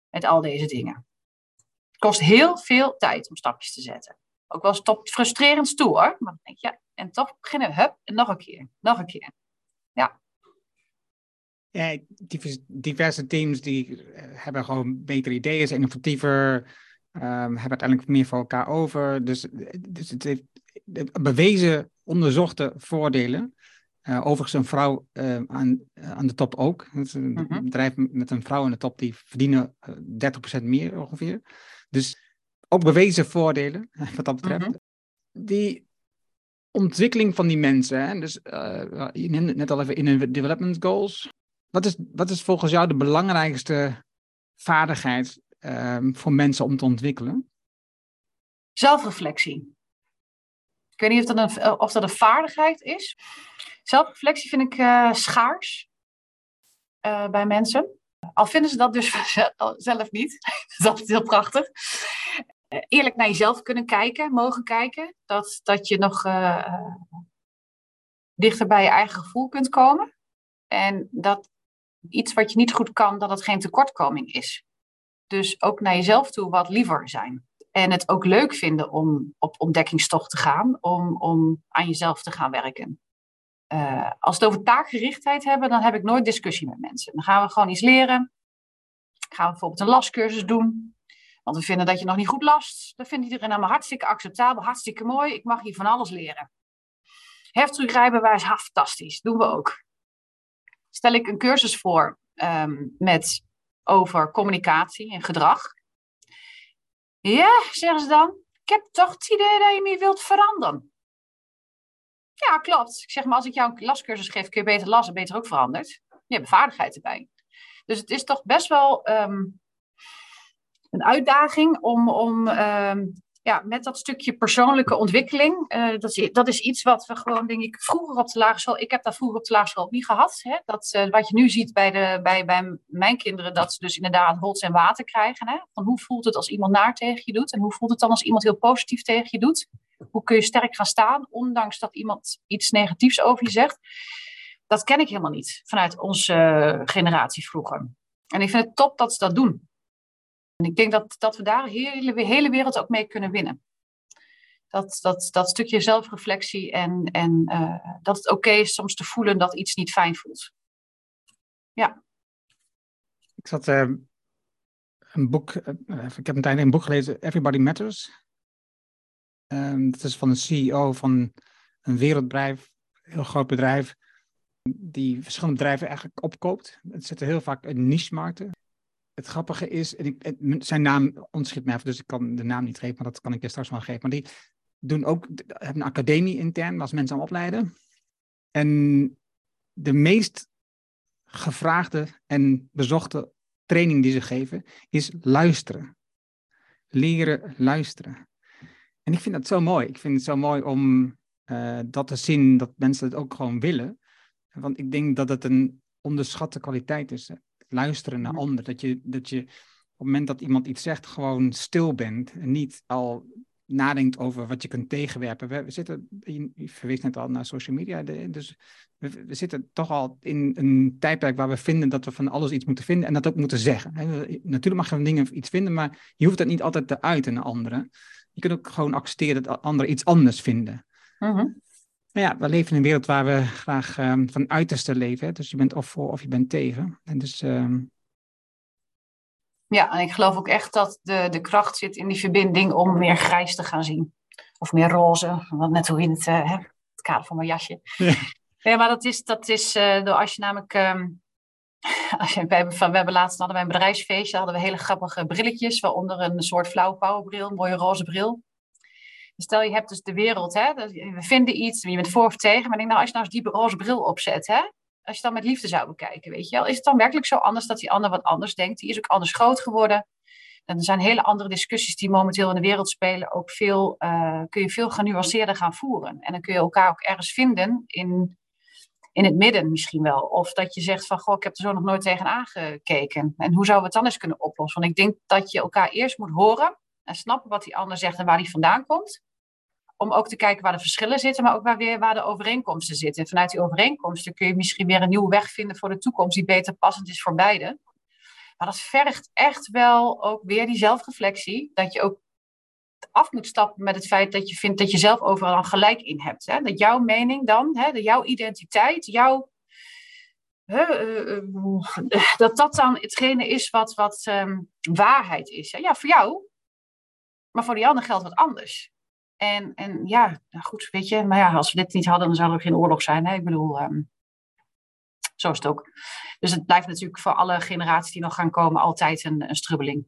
Met al deze dingen. Het kost heel veel tijd om stapjes te zetten. Ook wel eens top frustrerend stoer, hoor. Maar dan denk je, en toch beginnen, hup, en nog een keer, nog een keer. Ja. Ja, diverse teams die eh, hebben gewoon betere ideeën, zijn innovatiever, um, hebben uiteindelijk meer voor elkaar over. Dus, dus het heeft bewezen, onderzochte voordelen. Uh, overigens een vrouw uh, aan, aan de top ook. Een mhm. bedrijf met een vrouw aan de top die verdienen 30% meer ongeveer. Dus ook bewezen voordelen wat dat betreft. Mhm. Die ontwikkeling van die mensen, hè, dus uh, je neemt net al even in hun development goals. Wat is, wat is volgens jou de belangrijkste vaardigheid um, voor mensen om te ontwikkelen? Zelfreflectie. Ik weet niet of dat een, of dat een vaardigheid is. Zelfreflectie vind ik uh, schaars uh, bij mensen. Al vinden ze dat dus zelf niet. dat is heel prachtig. Eerlijk naar jezelf kunnen kijken, mogen kijken. Dat, dat je nog dichter bij je eigen gevoel kunt komen. En dat iets wat je niet goed kan, dat het geen tekortkoming is. Dus ook naar jezelf toe wat liever zijn. En het ook leuk vinden om op ontdekkingstocht te gaan, om, om aan jezelf te gaan werken. Uh, als we het over taakgerichtheid hebben, dan heb ik nooit discussie met mensen. Dan gaan we gewoon iets leren. Gaan we bijvoorbeeld een lastcursus doen. Want we vinden dat je nog niet goed last. Dat vindt iedereen allemaal hartstikke acceptabel, hartstikke mooi. Ik mag hier van alles leren. Heftruckrijbewijs, fantastisch. Doen we ook. Stel ik een cursus voor um, met, over communicatie en gedrag. Ja, zeggen ze dan. Ik heb toch het idee dat je me wilt veranderen. Ja, klopt. Ik zeg maar, als ik jou een lascursus geef, kun je beter lassen, beter ook veranderd. Je hebt vaardigheid erbij. Dus het is toch best wel um, een uitdaging om, om um, ja, met dat stukje persoonlijke ontwikkeling. Uh, dat, is, dat is iets wat we gewoon, denk ik, vroeger op de lagere school. Ik heb dat vroeger op de lagere school niet gehad. Hè? Dat, uh, wat je nu ziet bij, de, bij, bij mijn kinderen, dat ze dus inderdaad holz en water krijgen. Hè? Van hoe voelt het als iemand naar tegen je doet? En hoe voelt het dan als iemand heel positief tegen je doet? Hoe kun je sterk gaan staan, ondanks dat iemand iets negatiefs over je zegt? Dat ken ik helemaal niet vanuit onze uh, generatie vroeger. En ik vind het top dat ze dat doen. En ik denk dat, dat we daar de hele, hele wereld ook mee kunnen winnen. Dat, dat, dat stukje zelfreflectie en, en uh, dat het oké is soms te voelen dat iets niet fijn voelt. Ja. Ik zat uh, een boek, uh, ik heb een een boek gelezen, Everybody Matters. Um, dat is van een CEO van een wereldbedrijf, een heel groot bedrijf, die verschillende bedrijven eigenlijk opkoopt. Het zitten heel vaak in niche-markten het grappige is, en zijn naam ontschiet mij even, dus ik kan de naam niet geven, maar dat kan ik je straks wel geven. Maar die doen ook, hebben een academie intern, waar mensen aan opleiden. En de meest gevraagde en bezochte training die ze geven, is luisteren. Leren luisteren. En ik vind dat zo mooi. Ik vind het zo mooi om uh, dat te zien, dat mensen het ook gewoon willen. Want ik denk dat het een onderschatte kwaliteit is luisteren naar anderen. Dat je, dat je op het moment dat iemand iets zegt, gewoon stil bent. En niet al nadenkt over wat je kunt tegenwerpen. We, we zitten, je verwees net al naar social media, dus we, we, zitten toch al in een tijdperk waar we vinden dat we van alles iets moeten vinden en dat ook moeten zeggen. Natuurlijk mag je van dingen iets vinden, maar je hoeft dat niet altijd te uiten naar anderen. Je kunt ook gewoon accepteren dat anderen iets anders vinden. Mm maar ja, we leven in een wereld waar we graag um, van uiterste leven. Hè? Dus je bent of voor of je bent tegen. En dus, um... Ja, en ik geloof ook echt dat de, de kracht zit in die verbinding om meer grijs te gaan zien. Of meer roze, wat net hoe in het, uh, het kader van mijn jasje. Ja. maar dat is, dat is uh, door als je namelijk... Um, als je, we, hebben, van, we hebben laatst hadden wij een bedrijfsfeestje, hadden we hele grappige brilletjes, waaronder een soort flauw powerbril, een mooie roze bril. Stel je hebt dus de wereld, hè, we vinden iets, je bent voor of tegen, maar denk nou, als je nou eens die roze bril opzet, hè, als je dan met liefde zou bekijken, weet je wel, is het dan werkelijk zo anders dat die ander wat anders denkt? Die is ook anders groot geworden. En er zijn hele andere discussies die momenteel in de wereld spelen, ook veel, uh, kun je veel genuanceerder gaan voeren. En dan kun je elkaar ook ergens vinden in, in het midden misschien wel. Of dat je zegt van, goh, ik heb er zo nog nooit tegen aangekeken. En hoe zouden we het dan eens kunnen oplossen? Want ik denk dat je elkaar eerst moet horen en snappen wat die ander zegt en waar die vandaan komt om ook te kijken waar de verschillen zitten, maar ook waar, weer, waar de overeenkomsten zitten. En vanuit die overeenkomsten kun je misschien weer een nieuwe weg vinden voor de toekomst die beter passend is voor beiden. Maar dat vergt echt wel ook weer die zelfreflectie, dat je ook af moet stappen met het feit dat je vindt dat je zelf overal gelijk in hebt. Hè? Dat jouw mening dan, hè, jouw identiteit, jouw uh, dat dat dan hetgene is wat, wat um, waarheid is. Ja, voor jou, maar voor die ander geldt wat anders. En, en ja, nou goed, weet je, maar ja, als we dit niet hadden, dan zou er geen oorlog zijn. Hè? Ik bedoel, um, zo is het ook. Dus het blijft natuurlijk voor alle generaties die nog gaan komen altijd een, een strubbeling.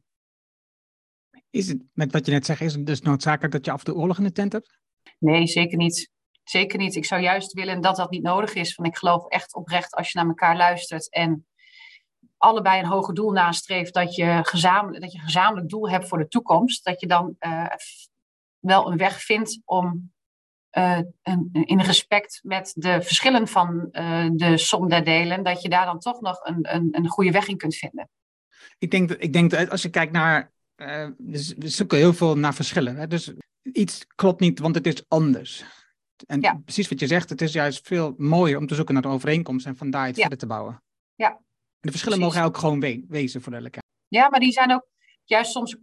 Is het, met wat je net zegt, is het dus noodzakelijk dat je af en toe oorlog in de tent hebt? Nee, zeker niet. Zeker niet. Ik zou juist willen dat dat niet nodig is. Want ik geloof echt oprecht als je naar elkaar luistert en allebei een hoger doel nastreeft, dat je, gezamenlijk, dat je een gezamenlijk doel hebt voor de toekomst, dat je dan uh, wel een weg vindt om uh, een, in respect met de verschillen van uh, de som der delen, dat je daar dan toch nog een, een, een goede weg in kunt vinden. Ik denk, ik denk dat als je kijkt naar, uh, we zoeken heel veel naar verschillen. Hè? Dus iets klopt niet, want het is anders. En ja. precies wat je zegt, het is juist veel mooier om te zoeken naar de overeenkomst en vandaar het ja. verder te bouwen. Ja. En de verschillen precies. mogen ook gewoon we wezen voor de. Ja, maar die zijn ook juist soms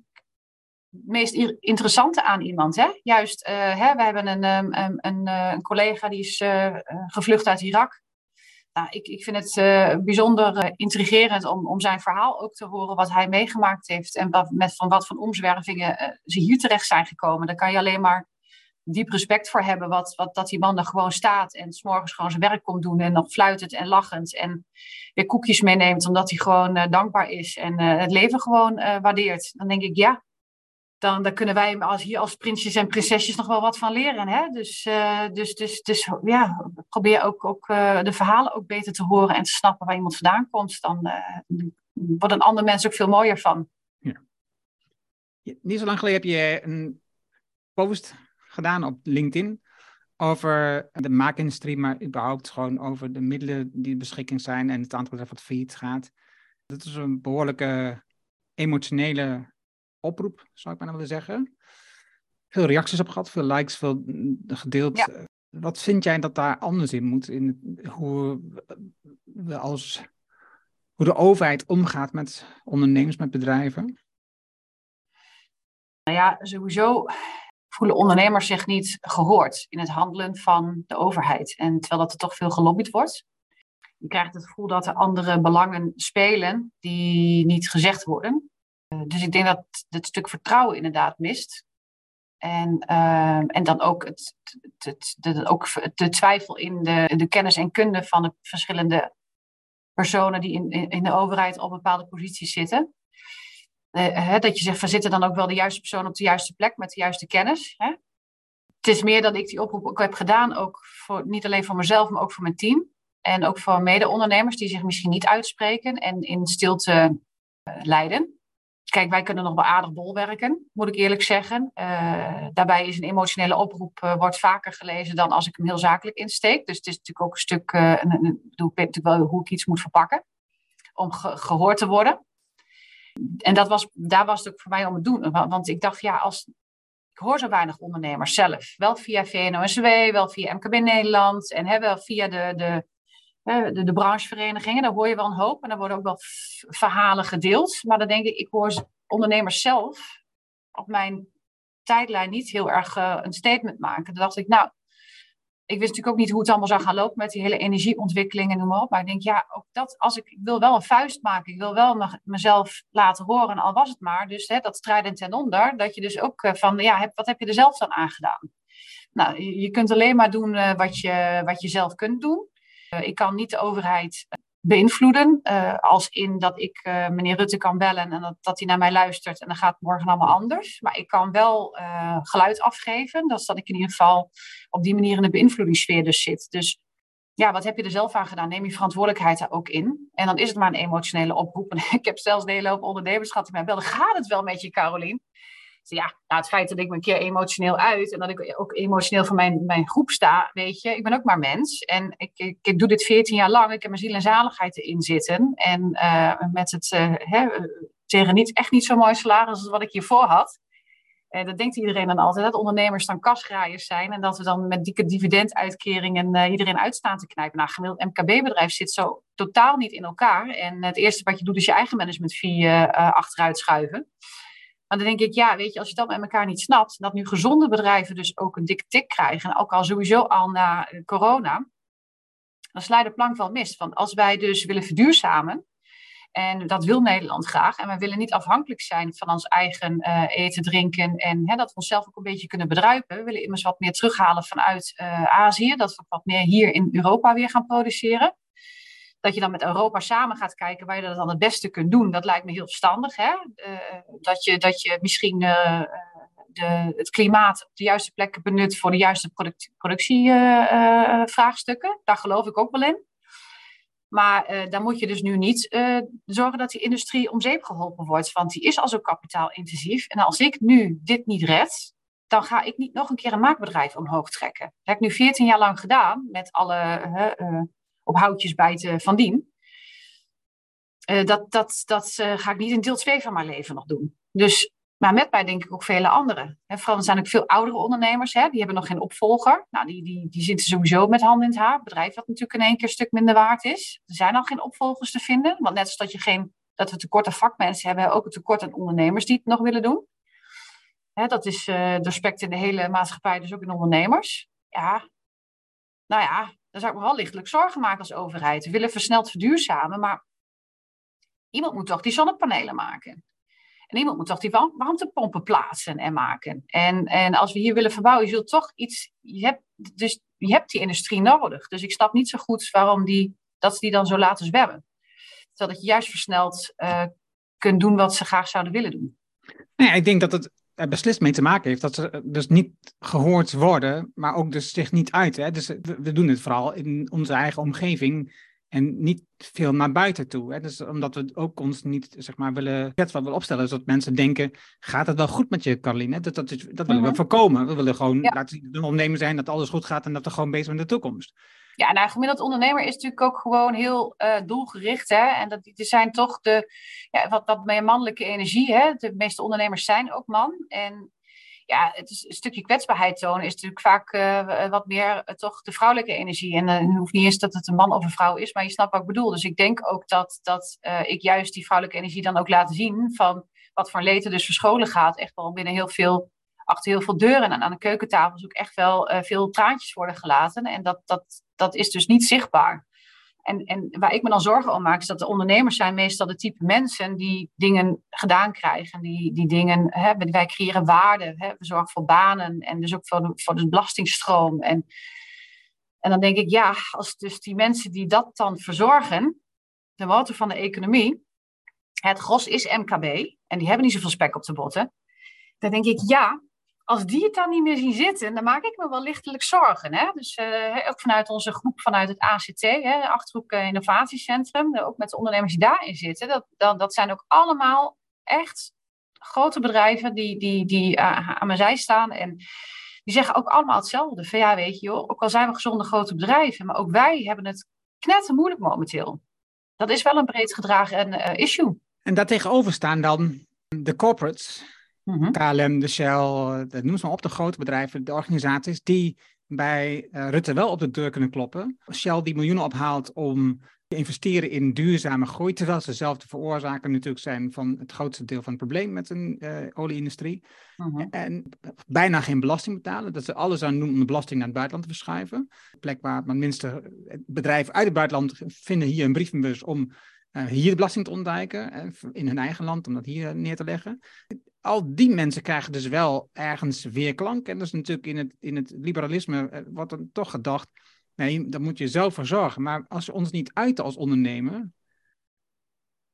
meest interessante aan iemand. Hè? Juist, hè, we hebben een, een, een, een, collega die is gevlucht uit Irak. Nou, ik, ik vind het bijzonder intrigerend om, om zijn verhaal ook te horen, wat hij meegemaakt heeft en wat, met van wat van omzwervingen ze hier terecht zijn gekomen. Daar kan je alleen maar diep respect voor hebben wat, wat, dat die man er gewoon staat en s'morgens gewoon zijn werk komt doen en nog fluitend en lachend en weer koekjes meeneemt omdat hij gewoon uh, dankbaar is en uh, het leven gewoon uh, waardeert. Dan denk ik, ja, dan, dan kunnen wij als, hier als prinsjes en prinsesjes nog wel wat van leren. Hè? Dus, dus, dus, dus ja, probeer ook, ook de verhalen ook beter te horen en te snappen waar iemand vandaan komt. Dan wordt een ander mens ook veel mooier van. Ja. Niet zo lang geleden heb je een post gedaan op LinkedIn over de maakindustrie, maar überhaupt gewoon over de middelen die beschikking zijn en het aantal wat failliet gaat. Dat is een behoorlijke emotionele oproep, zou ik bijna willen zeggen. Veel reacties op gehad, veel likes, veel gedeeld. Wat vind jij dat daar anders in moet? In hoe we als hoe de overheid omgaat met ondernemers, met bedrijven? Nou ja, sowieso voelen ondernemers zich niet gehoord in het handelen van de overheid. En terwijl dat er toch veel gelobbyd wordt. Je krijgt het gevoel dat er andere belangen spelen die niet gezegd worden. Eh, dus ik denk dat het stuk vertrouwen inderdaad mist. En, uh, en dan ook, het, het, de, ook de twijfel in de, de kennis en kunde van de verschillende personen die in, in de overheid op bepaalde posities zitten. Uh, hè, dat je zegt, van zitten dan ook wel de juiste persoon op de juiste plek met de juiste kennis. Hè? Het is meer dat ik die oproep ook heb gedaan, ook voor, niet alleen voor mezelf, maar ook voor mijn team. En ook voor mede-ondernemers die zich misschien niet uitspreken en in stilte uh, leiden. Kijk, wij kunnen nog wel aardig bolwerken, moet ik eerlijk zeggen. Uh, daarbij is een emotionele oproep wordt vaker gelezen dan als ik hem heel zakelijk insteek. Dus het is natuurlijk ook een stuk, een, een, natuurlijk wel hoe ik iets moet verpakken om ge gehoord te worden en dat was, daar was het ook voor mij om het doen. Want ik dacht, ja, als, ik hoor zo weinig ondernemers zelf. Wel via VNO-NCW, wel via MKB Nederland en hè, wel via de, de, de, de brancheverenigingen. Daar hoor je wel een hoop en daar worden ook wel verhalen gedeeld. Maar dan denk ik, ik hoor ondernemers zelf op mijn tijdlijn niet heel erg uh, een statement maken. Dan dacht ik, nou, ik wist natuurlijk ook niet hoe het allemaal zou gaan lopen met die hele energieontwikkeling en noem maar op. Maar ik denk, ja, ook dat, als ik, ik wil wel een vuist maken, ik wil wel mezelf laten horen, al was het maar. Dus hè, dat strijden ten onder, dat je dus ook uh, van, ja, wat heb je er zelf dan aan gedaan? Nou, je, je kunt alleen maar doen uh, wat, je, wat je zelf kunt doen. Uh, ik kan niet de overheid beïnvloeden. Uh, als in dat ik meneer Rutte kan bellen en dat, dat hij naar mij luistert en dan gaat het morgen allemaal anders. Maar ik kan wel geluid afgeven. Dat is ik in ieder geval op die manier in de beïnvloedingssfeer dus zit. Dus ja, wat heb je er zelf aan gedaan? Neem je verantwoordelijkheid daar ook in. En dan is het maar een emotionele oproep. En ik heb zelfs de hele hoop ondernemers gehad die mij belden. Gaat het wel met je, Carolien? Ja, nou, het feit dat ik me een keer emotioneel uit en dat ik ook emotioneel voor mijn, mijn groep sta, weet je, ik ben ook maar mens. En ik, doe dit 14 jaar lang, ik heb mijn ziel en zaligheid erin zitten. En uh, met het uh, hè, tegen niet, echt niet zo mooi salaris als wat ik hiervoor had. En dat denkt iedereen dan altijd, dat ondernemers dan kasgraaiers zijn en dat we dan met dikke dividenduitkeringen iedereen uitstaan te knijpen. Nou, gemiddeld MKB-bedrijf zit zo totaal niet in elkaar. En het eerste wat je doet is je eigen management fee achteruit schuiven. Maar dan denk ik, ja, weet je, als je dat met elkaar niet snapt, dat nu gezonde bedrijven dus ook een dikke tik krijgen, ook al sowieso al na eh, corona, dan sla je de plank wel mis. Want als wij dus willen verduurzamen, en dat wil Nederland graag, en we willen niet afhankelijk zijn van ons eigen uh, eten, drinken, en hè, dat we onszelf ook een beetje kunnen bedruipen. We willen immers wat meer terughalen vanuit uh, Azië, dat we wat meer hier in Europa weer gaan produceren dat je dan met Europa samen gaat kijken waar je dat dan het beste kunt doen. Dat lijkt me heel verstandig. Hè? Uh, dat, je, dat je misschien uh, de, het klimaat op de juiste plekken benut voor de juiste product, productievraagstukken. Daar geloof ik ook wel in. Maar dan moet je dus nu niet zorgen dat die industrie om zeep geholpen wordt. Want die is al zo kapitaalintensief. En als ik nu dit niet red, dan ga ik niet nog een keer een maakbedrijf omhoog trekken. Dat heb ik nu 14 jaar lang gedaan met alle op houtjes bijten van dien. Uh, dat dat, dat uh, ga ik niet in deel 2 van mijn leven nog doen. Dus, maar met mij denk ik ook vele anderen. Hè, vooral zijn ook veel oudere ondernemers, hè, die hebben nog geen opvolger. Nou, die, die, die zitten sowieso met handen in het haar. Bedrijf wat natuurlijk in één keer een stuk minder waard is. Er zijn al geen opvolgers te vinden. Want net als dat, je geen, dat we tekort aan vakmensen hebben, ook een tekort aan ondernemers die het nog willen doen. Dat is uh, doorspekt in de hele maatschappij, dus ook in ondernemers. Ja, nou ja, dan zou ik me wel lichtelijk zorgen maken als overheid. We willen versneld verduurzamen, maar iemand moet toch die zonnepanelen maken. En iemand moet toch die warmtepompen plaatsen en maken. En, en als we hier willen verbouwen, je zult toch iets. Je hebt, dus je hebt die industrie nodig. Dus ik snap niet zo goed waarom die, dat ze die dan zo laten zwemmen. Terwijl dat je juist versneld uh, kunt doen wat ze graag zouden willen doen. Nee, ik denk dat het er beslist mee te maken heeft dat ze dus niet gehoord worden, maar ook dus zich niet uiten. Dus we, doen het vooral in onze eigen omgeving en niet veel naar buiten toe. Hè? Dus omdat we ook ons niet, zeg maar, willen, wat willen opstellen, zodat mensen denken, gaat het wel goed met je, Caroline? Dat, dat, dat willen we mhm. voorkomen. We willen gewoon ja. laten zien dat ondernemer zijn, dat alles goed gaat en dat we gewoon bezig zijn met de toekomst. Ja, nou, gemiddeld ondernemer is natuurlijk ook gewoon heel uh, doelgericht. Hè? En dat er zijn toch de ja, wat, wat meer mannelijke energie. Hè? De meeste ondernemers zijn ook man. En ja, het is een stukje kwetsbaarheid tonen is natuurlijk vaak uh, wat meer uh, toch de vrouwelijke energie. En het hoeft niet eens dat het een man of een vrouw is, maar je snapt wat ik bedoel. Dus ik denk ook dat, dat ik juist die vrouwelijke energie dan ook laat zien van wat voor leed er dus verscholen gaat. Echt wel binnen heel veel achter heel veel deuren en aan de keukentafels ook echt wel uh, veel traantjes worden gelaten. En dat, dat, dat is dus niet zichtbaar. En, en waar ik me dan zorgen om maak, is dat de ondernemers zijn meestal de type mensen die dingen gedaan krijgen. Die, die dingen, hè, wij creëren waarde, hè, we zorgen voor banen en dus ook voor de, voor de belastingstroom. En, en dan denk ik, ja, als dus die mensen die dat dan verzorgen, de motor van de economie, het gros is MKB en die hebben niet zoveel spek op de botten. Dan denk ik, ja, als die het dan niet meer zien zitten, dan maak ik me wel lichtelijk zorgen. Hè? Dus uh, ook vanuit onze groep, vanuit het ACT, hè, Achterhoek eh, Innovatiecentrum, ook met de ondernemers die daarin zitten, dat, dat, dat zijn ook allemaal echt grote bedrijven die, die, die uh, aan mijn zij staan. En die zeggen ook allemaal hetzelfde. Van ja, weet je, ook al zijn we gezonde grote bedrijven, maar ook wij hebben het knetter moeilijk momenteel. Dat is wel een breed gedragen issue. En daartegenover staan dan de corporates Mhm. KLM, de Shell, de, noem ze maar op, de grote bedrijven, de organisaties, die bij uh, Rutte wel op de deur kunnen kloppen. Shell die miljoenen ophaalt om te investeren in duurzame groei, terwijl ze zelf de veroorzaker natuurlijk zijn van het grootste deel van het probleem met een uh, olieindustrie. Mhm. En bijna geen belasting betalen, dat ze alles aan doen om de belasting naar het buitenland te verschuiven. Plek waar het minste bedrijven uit het buitenland vinden hier een brievenbus om uh, hier de belasting te ontduiken, in hun eigen land, om dat hier neer te leggen al die mensen krijgen dus wel ergens weerklank. En dat is natuurlijk in het, in het liberalisme eh, wordt dan toch gedacht, nee, daar moet je zelf voor zorgen. Maar als we ons niet uiten als ondernemer,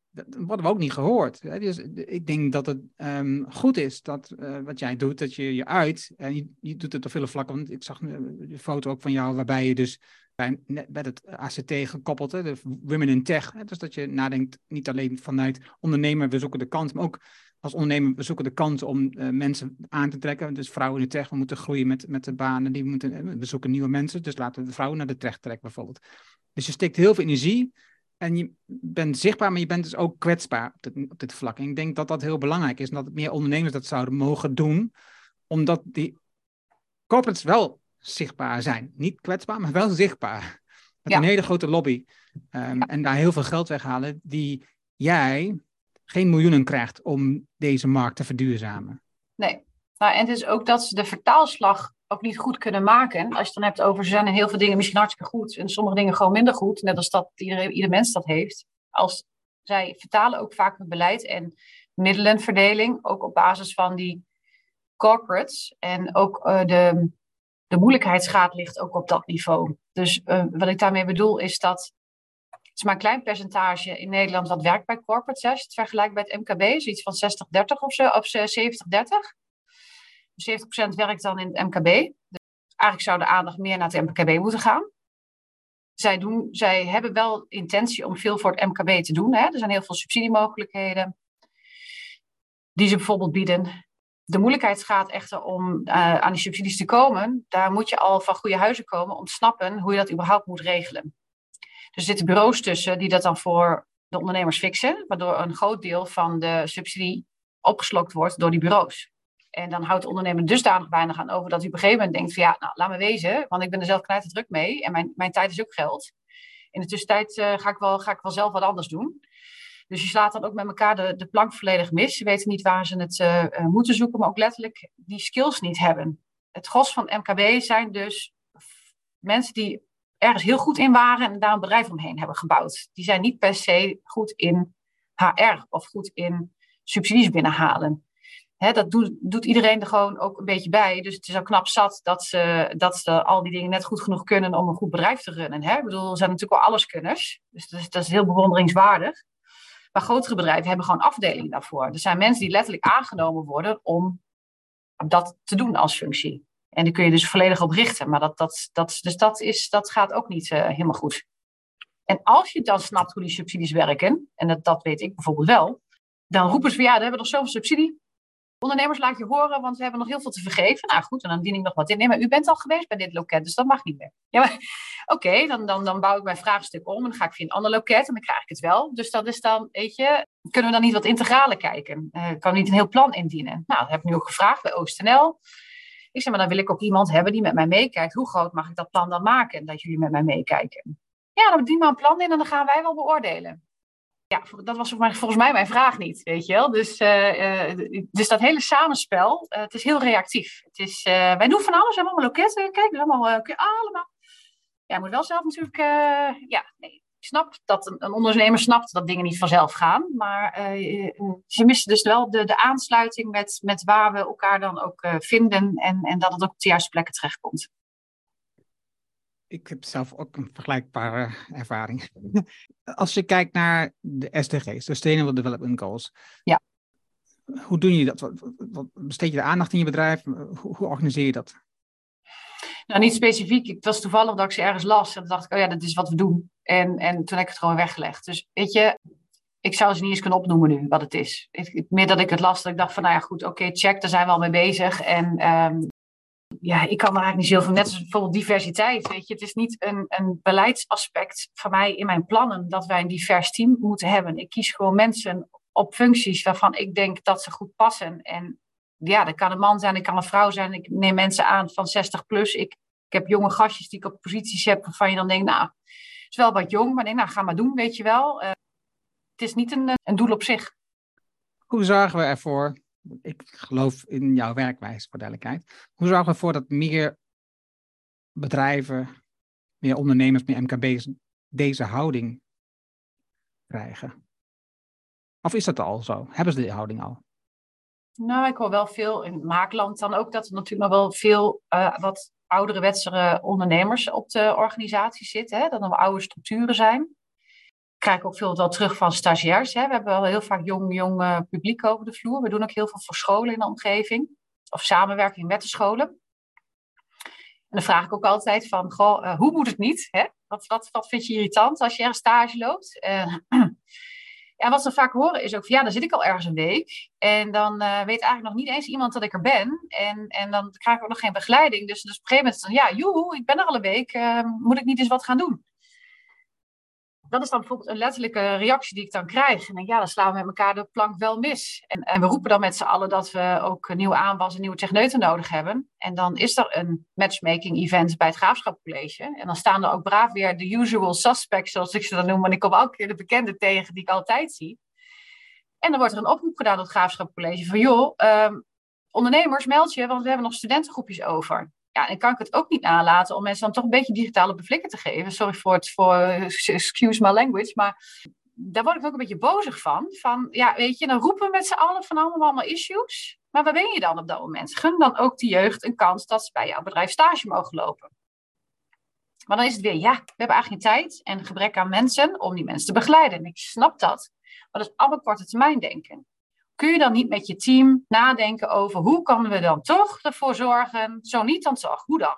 dan worden we ook niet gehoord. Dus ik denk dat het um, goed is dat uh, wat jij doet, dat je je uit. En je, je doet het op veel vlakken. Want ik zag een foto ook van jou waarbij je dus bij, net bij het ACT gekoppeld, hè, de Women in Tech. Hè, dus dat je nadenkt niet alleen vanuit ondernemer, we zoeken de kans, maar ook als ondernemer, we zoeken de kans om uh, mensen aan te trekken. Dus vrouwen in de tech, we moeten groeien met, met de banen. Die moeten, eh, we zoeken nieuwe mensen, dus laten we de vrouwen naar de tech trekken bijvoorbeeld. Dus je steekt heel veel energie en je bent zichtbaar, maar je bent dus ook kwetsbaar op dit, op dit vlak. En ik denk dat dat heel belangrijk is en dat meer ondernemers dat zouden mogen doen, omdat die corporates wel zichtbaar zijn. Niet kwetsbaar, maar wel zichtbaar. Met een hele grote lobby. Um, En daar heel veel geld weghalen die jij geen miljoenen krijgt om deze markt te verduurzamen. Nee, nou, en het is ook dat ze de vertaalslag ook niet goed kunnen maken. Als je het dan hebt over, ze zijn heel veel dingen misschien hartstikke goed en sommige dingen gewoon minder goed, net als dat ieder, ieder mens dat heeft. Als zij vertalen ook vaak het beleid en middelenverdeling, ook op basis van die corporates. En ook uh, de, de moeilijkheidsgraad ligt ook op dat niveau. Dus uh, wat ik daarmee bedoel is dat is maar een klein percentage in Nederland wat werkt bij corporate. Je het vergelijkt bij het MKB, zoiets van 60-30 of zo, of 70-30. 70% werkt dan in het MKB. Dus eigenlijk zou de aandacht meer naar het MKB moeten gaan. Zij, doen, zij hebben wel intentie om veel voor het MKB te doen. Hè. Er zijn heel veel subsidiemogelijkheden die ze bijvoorbeeld bieden. De moeilijkheid gaat echter om uh, aan die subsidies te komen. Daar moet je al van goede huizen komen om te snappen hoe je dat überhaupt moet regelen. Er zitten bureaus tussen die dat dan voor de ondernemers fixen, waardoor een groot deel van de subsidie opgeslokt wordt door die bureaus. En dan houdt de ondernemer dusdanig weinig aan over dat hij op een gegeven moment denkt van ja, nou laat me wezen, want ik ben er zelf knijter druk mee en mijn, mijn tijd is ook geld. In de tussentijd uh, ga, ik wel, ga ik wel zelf wat anders doen. Dus je slaat dan ook met elkaar de, de plank volledig mis. Ze weten niet waar ze het uh, moeten zoeken, maar ook letterlijk die skills niet hebben. Het gros van MKB zijn dus mensen die ergens heel goed in waren en daar een bedrijf omheen hebben gebouwd. Die zijn niet per se goed in HR of goed in subsidies binnenhalen. Dat doet, doet, iedereen er gewoon ook een beetje bij. Dus het is al knap zat dat ze, dat ze al die dingen net goed genoeg kunnen om een goed bedrijf te runnen. Hè? Ik bedoel, er zijn natuurlijk wel alleskunners. Dus dat is, dat is heel bewonderingswaardig. Maar grotere bedrijven hebben gewoon afdelingen daarvoor. Er zijn mensen die letterlijk aangenomen worden om dat te doen als functie. En die kun je dus volledig op richten. Maar dat, dat, dat, dus dat, is, dat gaat ook niet uh, helemaal goed. En als je dan snapt hoe die subsidies werken, en dat, dat weet ik bijvoorbeeld wel, dan roepen ze van ja, we hebben nog zoveel subsidie. Ondernemers laat je horen, want we hebben nog heel veel te vergeven. Nou goed, en dan dien ik nog wat in. Nee, maar u bent al geweest bij dit loket, dus dat mag niet meer. Ja, maar oké, dan, dan, dan bouw ik mijn vraagstuk om en dan ga ik via een ander loket en dan krijg ik het wel. Dus dat is dan, weet je, kunnen we dan niet wat integraler kijken? Uh, kan niet een heel plan indienen? Nou, dat heb ik nu ook gevraagd bij OostNL. Ik maar dan wil ik ook iemand hebben die met mij meekijkt. Hoe groot mag ik dat plan dan maken, dat jullie met mij meekijken? Ja, dan dien maar een plan in en dan gaan wij wel beoordelen. Ja, dat was volgens mij mijn vraag niet, weet je wel. Dus, uh, dus dat hele samenspel, uh, het is heel reactief. Het is, wij doen van alles, we hebben allemaal loketten, kijk, dus allemaal, allemaal. Ja, je moet wel zelf natuurlijk, ja, nee, ik snap dat een, een, ondernemer snapt dat dingen niet vanzelf gaan. Maar ze missen dus wel de, de aansluiting met, met waar we elkaar dan ook vinden en, en dat het ook op de juiste plekken terechtkomt ik heb zelf ook een vergelijkbare ervaring. Als je kijkt naar de SDG's, de Sustainable Development Goals. Ja. Hoe doen jullie dat? Wat, wat, besteed je de aandacht in je bedrijf? Hoe, hoe, organiseer je dat? Nou, niet specifiek. Het was toevallig dat ik ze ergens las. En dacht ik, oh ja, dat is wat we doen. En, en toen heb ik het gewoon weggelegd. Dus weet je, ik zou ze niet eens kunnen opnoemen nu, wat het is. meer dat ik het las, dat ik dacht van, nou ja, goed, oké, check, daar zijn we al mee bezig. En um, ja, ik kan er eigenlijk niet zoveel, net als bijvoorbeeld diversiteit, weet je. Het is niet een, een beleidsaspect van mij in mijn plannen dat wij een divers team moeten hebben. Ik kies gewoon mensen op functies waarvan ik denk dat ze goed passen. En ja, dat kan een man zijn, dat kan een vrouw zijn. Ik neem mensen aan van 60 plus. Ik, ik heb jonge gastjes die ik op posities heb waarvan je dan denkt, nou, het is wel wat jong, maar denk, nou, ga maar doen, weet je wel. Uh, het is niet een, een doel op zich. Hoe zorgen we ervoor ik geloof in jouw werkwijze, voor duidelijkheid. Hoe zorgen we ervoor dat meer bedrijven, meer ondernemers, meer MKB's deze houding krijgen? Of is dat al zo? Hebben ze die houding al? Nou, ik hoor wel veel in het maakland dan ook dat er natuurlijk nog wel veel uh, wat oudere wetsere ondernemers op de organisatie zitten. Hè? Dat er oude structuren zijn krijg ook veel wel terug van stagiairs. Hè. We hebben wel heel vaak jong, jong uh, publiek over de vloer. We doen ook heel veel voor scholen in de omgeving. Of samenwerking met de scholen. En dan vraag ik ook altijd van, goh, uh, hoe moet het niet? Hè? Wat, vind je irritant als je ergens stage loopt? Ja, wat ze vaak horen is ook van, ja, dan zit ik al ergens een week. En dan weet eigenlijk nog niet eens iemand dat ik er ben. En, en dan krijg ik ook nog geen begeleiding. Dus, dus op een gegeven moment, dan, ja, joe, ik ben er al een week. moet ik niet eens wat gaan doen? Dat is dan bijvoorbeeld een letterlijke reactie die ik dan krijg. En denk, ja, dan slaan we met elkaar de plank wel mis. En, en we roepen dan met z'n allen dat we ook nieuwe aanwas en nieuwe techneuten nodig hebben. En dan is er een matchmaking event bij het Graafschapcollege. En dan staan er ook braaf weer de usual suspects, zoals ik ze dan noem. En ik kom elke keer de bekende tegen die ik altijd zie. En dan wordt er een oproep gedaan door het Graafschapcollege van, joh, um, ondernemers, meld je, want we hebben nog studentengroepjes over. Ja, en kan ik het ook niet nalaten om mensen dan toch een beetje digitale beflikken te geven. Sorry voor het, voor, excuse my language, maar daar word ik ook een beetje bozig van. Van, ja, weet je, dan roepen we met z'n allen van allemaal, allemaal issues. Maar waar ben je dan op dat moment? Gun dan ook de jeugd een kans dat ze bij jouw bedrijf stage mogen lopen. Maar dan is het weer, ja, we hebben eigenlijk geen tijd en gebrek aan mensen om die mensen te begeleiden. En ik snap dat. Maar dat is allemaal korte termijn denken kun je dan niet met je team nadenken over hoe kunnen we dan toch ervoor zorgen, zo niet dan toch, hoe dan?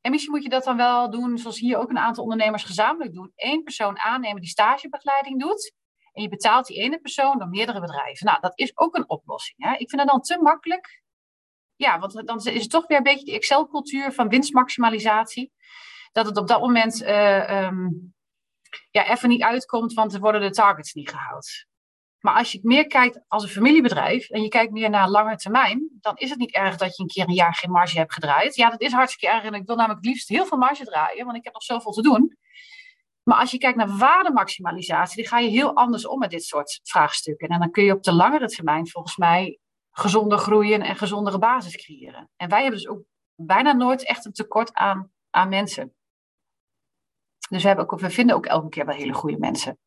En misschien moet je dat dan wel doen, zoals hier ook een aantal ondernemers gezamenlijk doen. Eén persoon aannemen die stagebegeleiding doet. En je betaalt die ene persoon door meerdere bedrijven. Nou, dat is ook een oplossing. Hè? Ik vind dat dan te makkelijk. Ja, want dan is het toch weer een beetje die Excel-cultuur van winstmaximalisatie. Dat het op dat moment uh, um, ja, even niet uitkomt, want er worden de targets niet gehaald. Maar als je meer kijkt als een familiebedrijf en je kijkt meer naar lange termijn, dan is het niet erg dat je een keer een jaar geen marge hebt gedraaid. Ja, dat is hartstikke erg en ik wil namelijk het liefst heel veel marge draaien, want ik heb nog zoveel te doen. Maar als je kijkt naar waardemaximalisatie, dan ga je heel anders om met dit soort vraagstukken. En dan kun je op de langere termijn volgens mij gezonder groeien en gezondere basis creëren. En wij hebben dus ook bijna nooit echt een tekort aan, aan mensen. Dus we, hebben ook, we vinden ook elke keer wel hele goede mensen.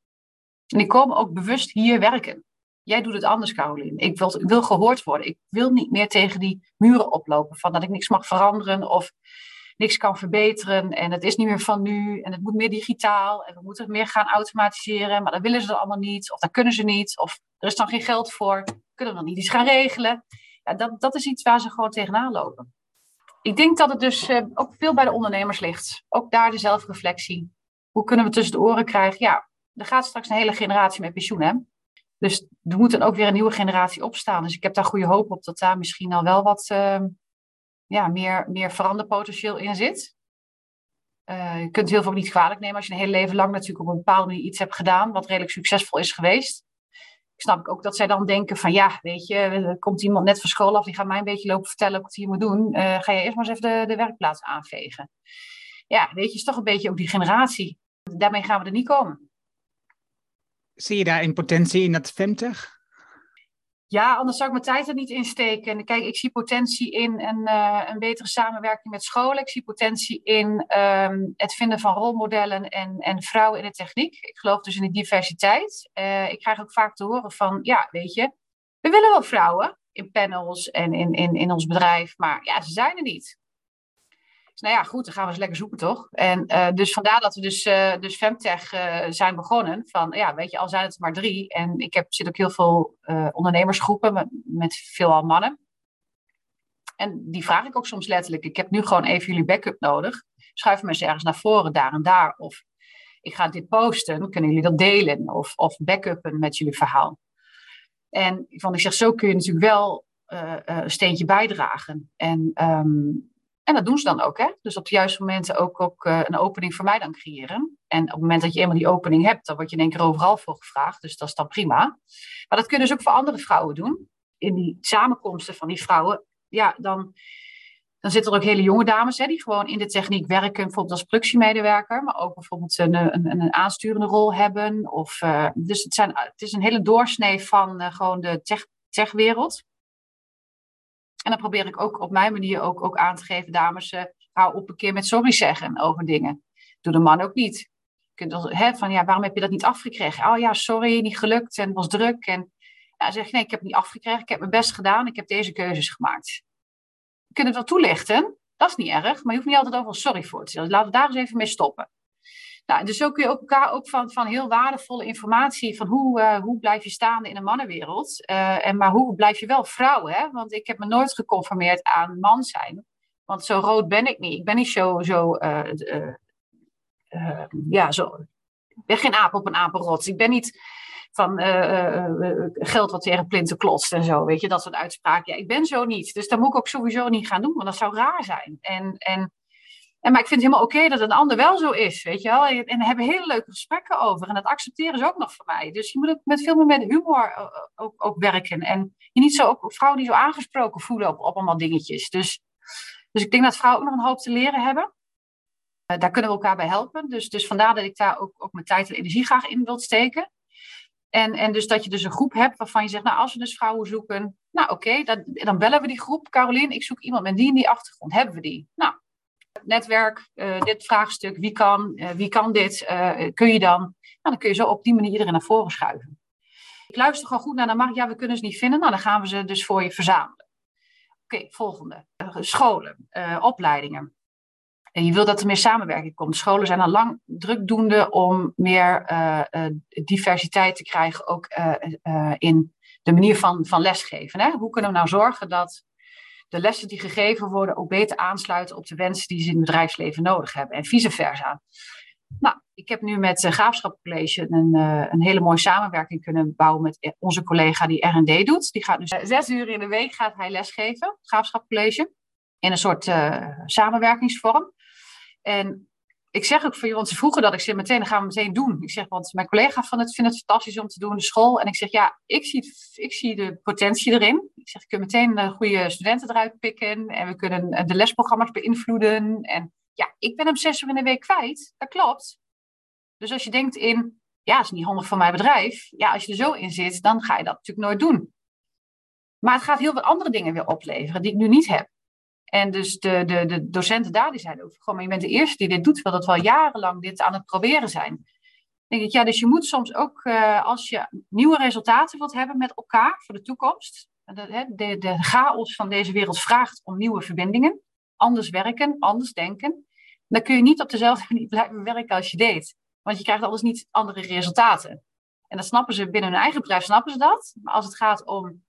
En die komen ook bewust hier werken. Jij doet het anders, Caroline. Ik wil, ik wil gehoord worden. Ik wil niet meer tegen die muren oplopen van dat ik niks mag veranderen of niks kan verbeteren en het is niet meer van nu en het moet meer digitaal en we moeten meer gaan automatiseren, maar dat willen ze dan allemaal niet of dat kunnen ze niet of er is dan geen geld voor, kunnen we dan niet iets gaan regelen. Ja, dat, dat is iets waar ze gewoon tegenaan lopen. Ik denk dat het dus uh, ook veel bij de ondernemers ligt. Ook daar de zelfreflectie. Hoe kunnen we tussen de oren krijgen? Ja, er gaat straks een hele generatie met pensioen, hè? Dus er moet dan ook weer een nieuwe generatie opstaan. Dus ik heb daar goede hoop op dat daar misschien al wel wat uh, ja, meer, meer veranderpotentieel in zit. Uh, je kunt heel veel niet kwalijk nemen als je een hele leven lang natuurlijk op een bepaalde manier iets hebt gedaan wat redelijk succesvol is geweest. Ik snap ook dat zij dan denken van ja, weet je, er komt iemand net van school af, die gaat mij een beetje lopen vertellen wat hij moet doen. Uh, ga je eerst maar eens even de, de werkplaats aanvegen. Ja, weet je, is toch een beetje ook die generatie. Daarmee gaan we er niet komen. Zie je daar in potentie in dat femtech? Ja, anders zou ik mijn tijd er niet in steken. Kijk, ik zie potentie in een, uh, een betere samenwerking met scholen. Ik zie potentie in um, het vinden van rolmodellen en, en vrouwen in de techniek. Ik geloof dus in de diversiteit. Uh, ik krijg ook vaak te horen van, ja, weet je, we willen wel vrouwen in panels en in, in, in ons bedrijf, maar ja, ze zijn er niet. Nou ja, goed, dan gaan we eens lekker zoeken, toch? En uh, dus vandaar dat we dus, uh, dus Femtech uh, zijn begonnen. Van, ja, weet je, al zijn het maar drie. En ik heb, zit ook heel veel ondernemersgroepen met, met veelal mannen. En die vraag ik ook soms letterlijk. Ik heb nu gewoon even jullie backup nodig. Schuif me eens ergens naar voren, daar en daar. Of ik ga dit posten, kunnen jullie dat delen? Of, of backuppen met jullie verhaal. En van, ik zeg, zo kun je natuurlijk wel een steentje bijdragen. En um, en dat doen ze dan ook. Hè? Dus op de juiste momenten ook, ook uh, een opening voor mij dan creëren. En op het moment dat je eenmaal die opening hebt, dan word je in één keer overal voor gevraagd. Dus dat is dan prima. Maar dat kunnen ze ook voor andere vrouwen doen. In die samenkomsten van die vrouwen, ja, dan, dan zitten er ook hele jonge dames hè, die gewoon in de techniek werken, bijvoorbeeld als productiemedewerker, maar ook bijvoorbeeld een, een, een aansturende rol hebben. Of, uh, dus het, zijn, het is een hele doorsnee van gewoon de tech, techwereld. En dan probeer ik ook op mijn manier ook, ook aan te geven, dames, uh, hou op een keer met sorry zeggen over dingen. Doe de man ook niet. Je kunt hè, van ja, waarom heb je dat niet afgekregen? Oh ja, sorry, niet gelukt en het was druk. En ja, zeg je nee, ik heb het niet afgekregen, ik heb mijn best gedaan, ik heb deze keuzes gemaakt. Je kunt het wel toelichten, dat is niet erg, maar je hoeft niet altijd overal sorry voor te zeggen. Dus laten we daar eens even mee stoppen. Nou, dus zo kun je ook elkaar ook van, van heel waardevolle informatie van hoe, uh, hoe blijf je staande in een mannenwereld. Uh, en maar hoe blijf je wel vrouw, hè? Want ik heb me nooit geconformeerd aan man zijn. Want zo rood ben ik niet. Ik ben niet zo, zo uh, ja, zo. Ik ben geen aap op een apenrots. Ik ben niet van geld wat tegen plinten klotst en zo, weet je, dat soort uitspraken. Ja, ik ben zo niet. Dus dat moet ik ook sowieso niet gaan doen, want dat zou raar zijn. En, en en, maar ik vind het helemaal oké dat een ander wel zo is, weet je wel. En daar hebben hele leuke gesprekken over. En dat accepteren ze ook nog voor mij. Dus je moet ook met veel meer met humor eh, ook, ook werken. En je niet zo, ook vrouwen die zo aangesproken voelen op, op allemaal dingetjes. Dus, dus ik denk dat vrouwen ook nog een hoop te leren hebben. Uh, daar kunnen we elkaar bij helpen. Dus, dus vandaar dat ik daar ook, ook mijn tijd en energie graag in wil steken. En, en dus dat je dus een groep hebt waarvan je zegt, nou als we dus vrouwen zoeken, nou oké, dan, bellen we die groep. Caroline, ik zoek iemand met die en die achtergrond. Hebben we die? Nou, netwerk, uh, dit vraagstuk, wie kan, uh, wie kan dit, uh, kun je dan? Nou, dan kun je zo op die manier iedereen naar voren schuiven. Ik luister gewoon goed naar, dan mag ja, we kunnen ze niet vinden, nou dan gaan we ze dus voor je verzamelen. Oké, volgende. scholen, opleidingen. En je wil dat er meer samenwerking komt. Scholen zijn al lang drukdoende om meer diversiteit te krijgen, ook in de manier van, van lesgeven. Hè? Hoe kunnen we nou zorgen dat de lessen die gegeven worden ook beter aansluiten op de wensen die ze in het bedrijfsleven nodig hebben en vice versa. Nou, ik heb nu met uh, Graafschap College een, uh, een hele mooie samenwerking kunnen bouwen met onze collega die R&D doet. Die gaat dus zes uur in de week gaat hij lesgeven, Graafschap College, in een soort samenwerkingsvorm. En ik zeg ook voor je, want ze vroegen dat, ik zeg meteen, gaan we meteen doen. Ik zeg, want mijn collega van het vindt het fantastisch om te doen in de school. En ik zeg, ja, ik zie, ik zie de potentie erin. Ik zeg, ik kun meteen de goede studenten eruit pikken. En we kunnen de lesprogramma's beïnvloeden. En ja, ik ben hem zes uur in de week kwijt. Dat klopt. Dus als je denkt in, ja, is niet handig voor mijn bedrijf. Ja, als je er zo in zit, dan ga je dat natuurlijk nooit doen. Maar het gaat heel veel andere dingen weer opleveren die ik nu niet heb. En dus de, de, de docenten daar, die zeiden ook, maar je bent de eerste die dit doet, terwijl dat wel jarenlang dit aan het proberen zijn. Denk ik, ja, dus je moet soms ook, uh, als je nieuwe resultaten wilt hebben met elkaar voor de toekomst, de, de, de chaos van deze wereld vraagt om nieuwe verbindingen, anders werken, anders denken, dan kun je niet op dezelfde manier blijven werken als je deed. Want je krijgt anders niet andere resultaten. En dat snappen ze binnen hun eigen bedrijf, snappen ze dat. Maar als het gaat om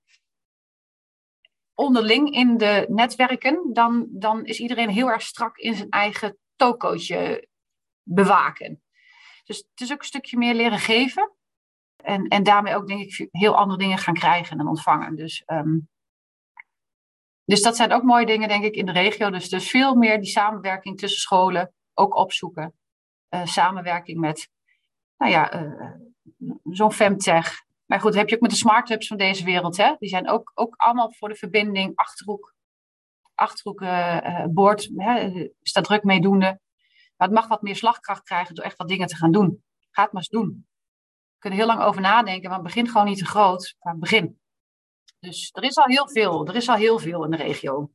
onderling in de netwerken, dan, dan is iedereen heel erg strak in zijn eigen tokootje bewaken. Dus het is ook een stukje meer leren geven. En, en daarmee ook, denk ik, heel andere dingen gaan krijgen en ontvangen. Dus, um, dus dat zijn ook mooie dingen, denk ik, in de regio. Dus, dus veel meer die samenwerking tussen scholen ook opzoeken. Uh, samenwerking met, nou ja, uh, zo'n Femtech. Maar goed, heb je ook met de smart hubs van deze wereld. Hè? Die zijn ook, ook allemaal voor de verbinding, achterhoek, achterhoek uh, boord. Hè? Staat druk meedoende. Maar het mag wat meer slagkracht krijgen door echt wat dingen te gaan doen. Ga het maar eens doen kunnen heel lang over nadenken, maar het begint gewoon niet te groot. Begin. Dus er is al heel veel. Er is al heel veel in de regio.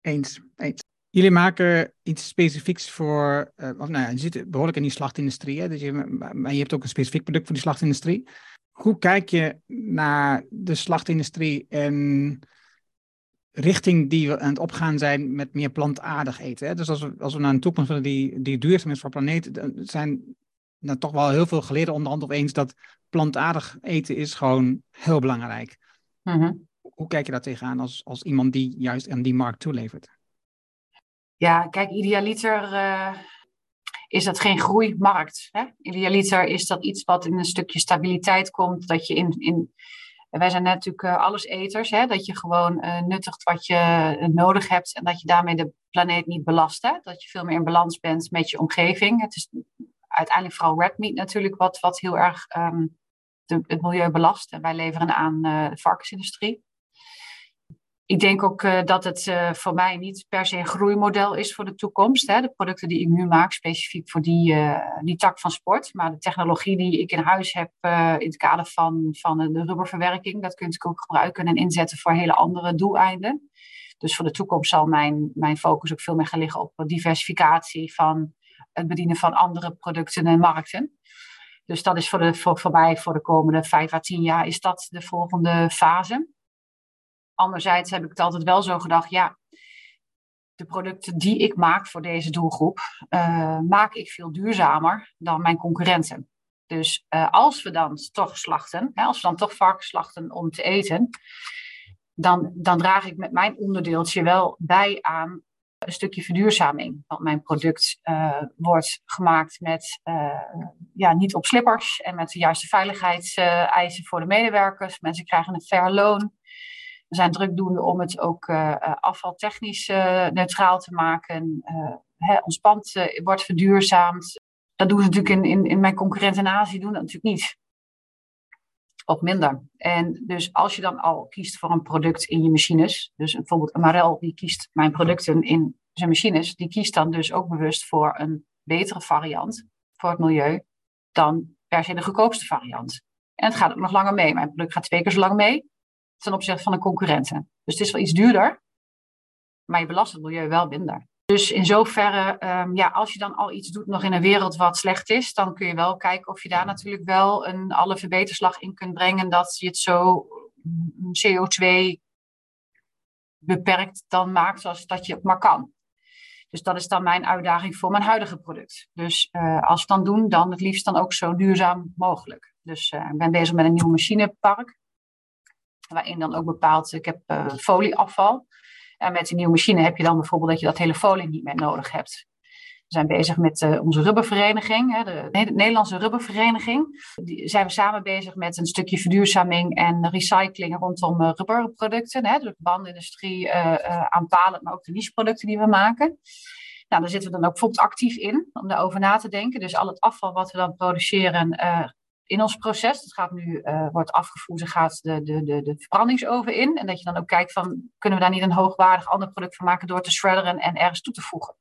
Eens, eens. Jullie maken iets specifieks voor, uh, of nou ja, je zit behoorlijk in die slachtindustrie, hè? Dus je, maar je hebt ook een specifiek product voor die slachtindustrie. Hoe kijk je naar de slachtindustrie en richting die we aan het opgaan zijn met meer plantaardig eten? Hè? Dus als we, als we naar een toekomst willen die, die duurzaam is voor de planeet, dan zijn nou, toch wel heel veel geleden onderhand op eens dat plantaardig eten is gewoon heel belangrijk. Mm Hoe kijk je daar tegenaan als, als iemand die juist aan die markt toelevert? Ja, kijk, idealiter uh, is dat geen groeimarkt. Hè? Idealiter is dat iets wat in een stukje stabiliteit komt. Dat je in, in wij zijn natuurlijk uh, alleseters, hè? dat je gewoon uh, nuttigt wat je nodig hebt en dat je daarmee de planeet niet belast. Hè? Dat je veel meer in balans bent met je omgeving. Het is uiteindelijk vooral red meat natuurlijk, wat, wat heel erg de, het milieu belast. En wij leveren aan de varkensindustrie. Ik denk ook uh, dat het uh, voor mij niet per se een groeimodel is voor de toekomst. Hè. De producten die ik nu maak, specifiek voor die, die tak van sport. Maar de technologie die ik in huis heb in het kader van, van de rubberverwerking, dat kun je ook gebruiken en inzetten voor hele andere doeleinden. Dus voor de toekomst zal mijn, mijn focus ook veel meer gaan liggen op diversificatie van het bedienen van andere producten en markten. Dus dat is voor, de, voor, voor mij voor de komende vijf à tien jaar is dat de volgende fase. Anderzijds heb ik het altijd wel zo gedacht, ja, de producten die ik maak voor deze doelgroep, uh, maak ik veel duurzamer dan mijn concurrenten. Dus uh, als we dan toch slachten, hè, als we dan toch varkens slachten om te eten, dan, dan draag ik met mijn onderdeeltje wel bij aan een stukje verduurzaming. Want mijn product uh, wordt gemaakt met, ja, niet op slippers en met de juiste veiligheidseisen voor de medewerkers. Mensen krijgen een fair loon. We zijn drukdoende om het ook uh, afvaltechnisch neutraal te maken. Hè, ons pand wordt verduurzaamd. Dat doen ze natuurlijk in, in, in mijn concurrenten in Azië doen dat natuurlijk niet of minder. En dus als je dan al kiest voor een product in je machines, dus bijvoorbeeld Amarel die kiest mijn producten in zijn machines, die kiest dan dus ook bewust voor een betere variant voor het milieu dan per se de goedkoopste variant. En het gaat ook nog langer mee. Mijn product gaat twee keer zo lang mee ten opzichte van de concurrenten. Dus het is wel iets duurder, maar je belast het milieu wel minder. Dus in zoverre, um, ja, als je dan al iets doet nog in een wereld wat slecht is, dan kun je wel kijken of je daar natuurlijk wel een alle verbeterslag in kunt brengen dat je het zo mm, CO2 beperkt dan maakt zoals dat je het maar kan. Dus dat is dan mijn uitdaging voor mijn huidige product. Dus uh, als we dan doen, dan het liefst dan ook zo duurzaam mogelijk. Dus uh, ik ben bezig met een nieuw machinepark. Waarin dan ook bepaald, ik heb uh, folieafval. En met die nieuwe machine heb je dan bijvoorbeeld dat je dat hele folie niet meer nodig hebt. We zijn bezig met uh, onze rubbervereniging, hè, de, de Nederlandse rubbervereniging. Die zijn we samen bezig met een stukje verduurzaming en recycling rondom uh, rubberproducten. Hè, dus de bandindustrie uh, aanpalend, maar ook de nicheproducten die we maken. Nou, daar zitten we dan ook bijvoorbeeld actief in om daarover na te denken. Dus al het afval wat we dan produceren in ons proces. Dat gaat nu, uh, wordt afgevoerd en gaat de, de, de, de verbrandingsoven in. En dat je dan ook kijkt van, kunnen we daar niet een hoogwaardig ander product van maken door te shredderen en ergens toe te voegen.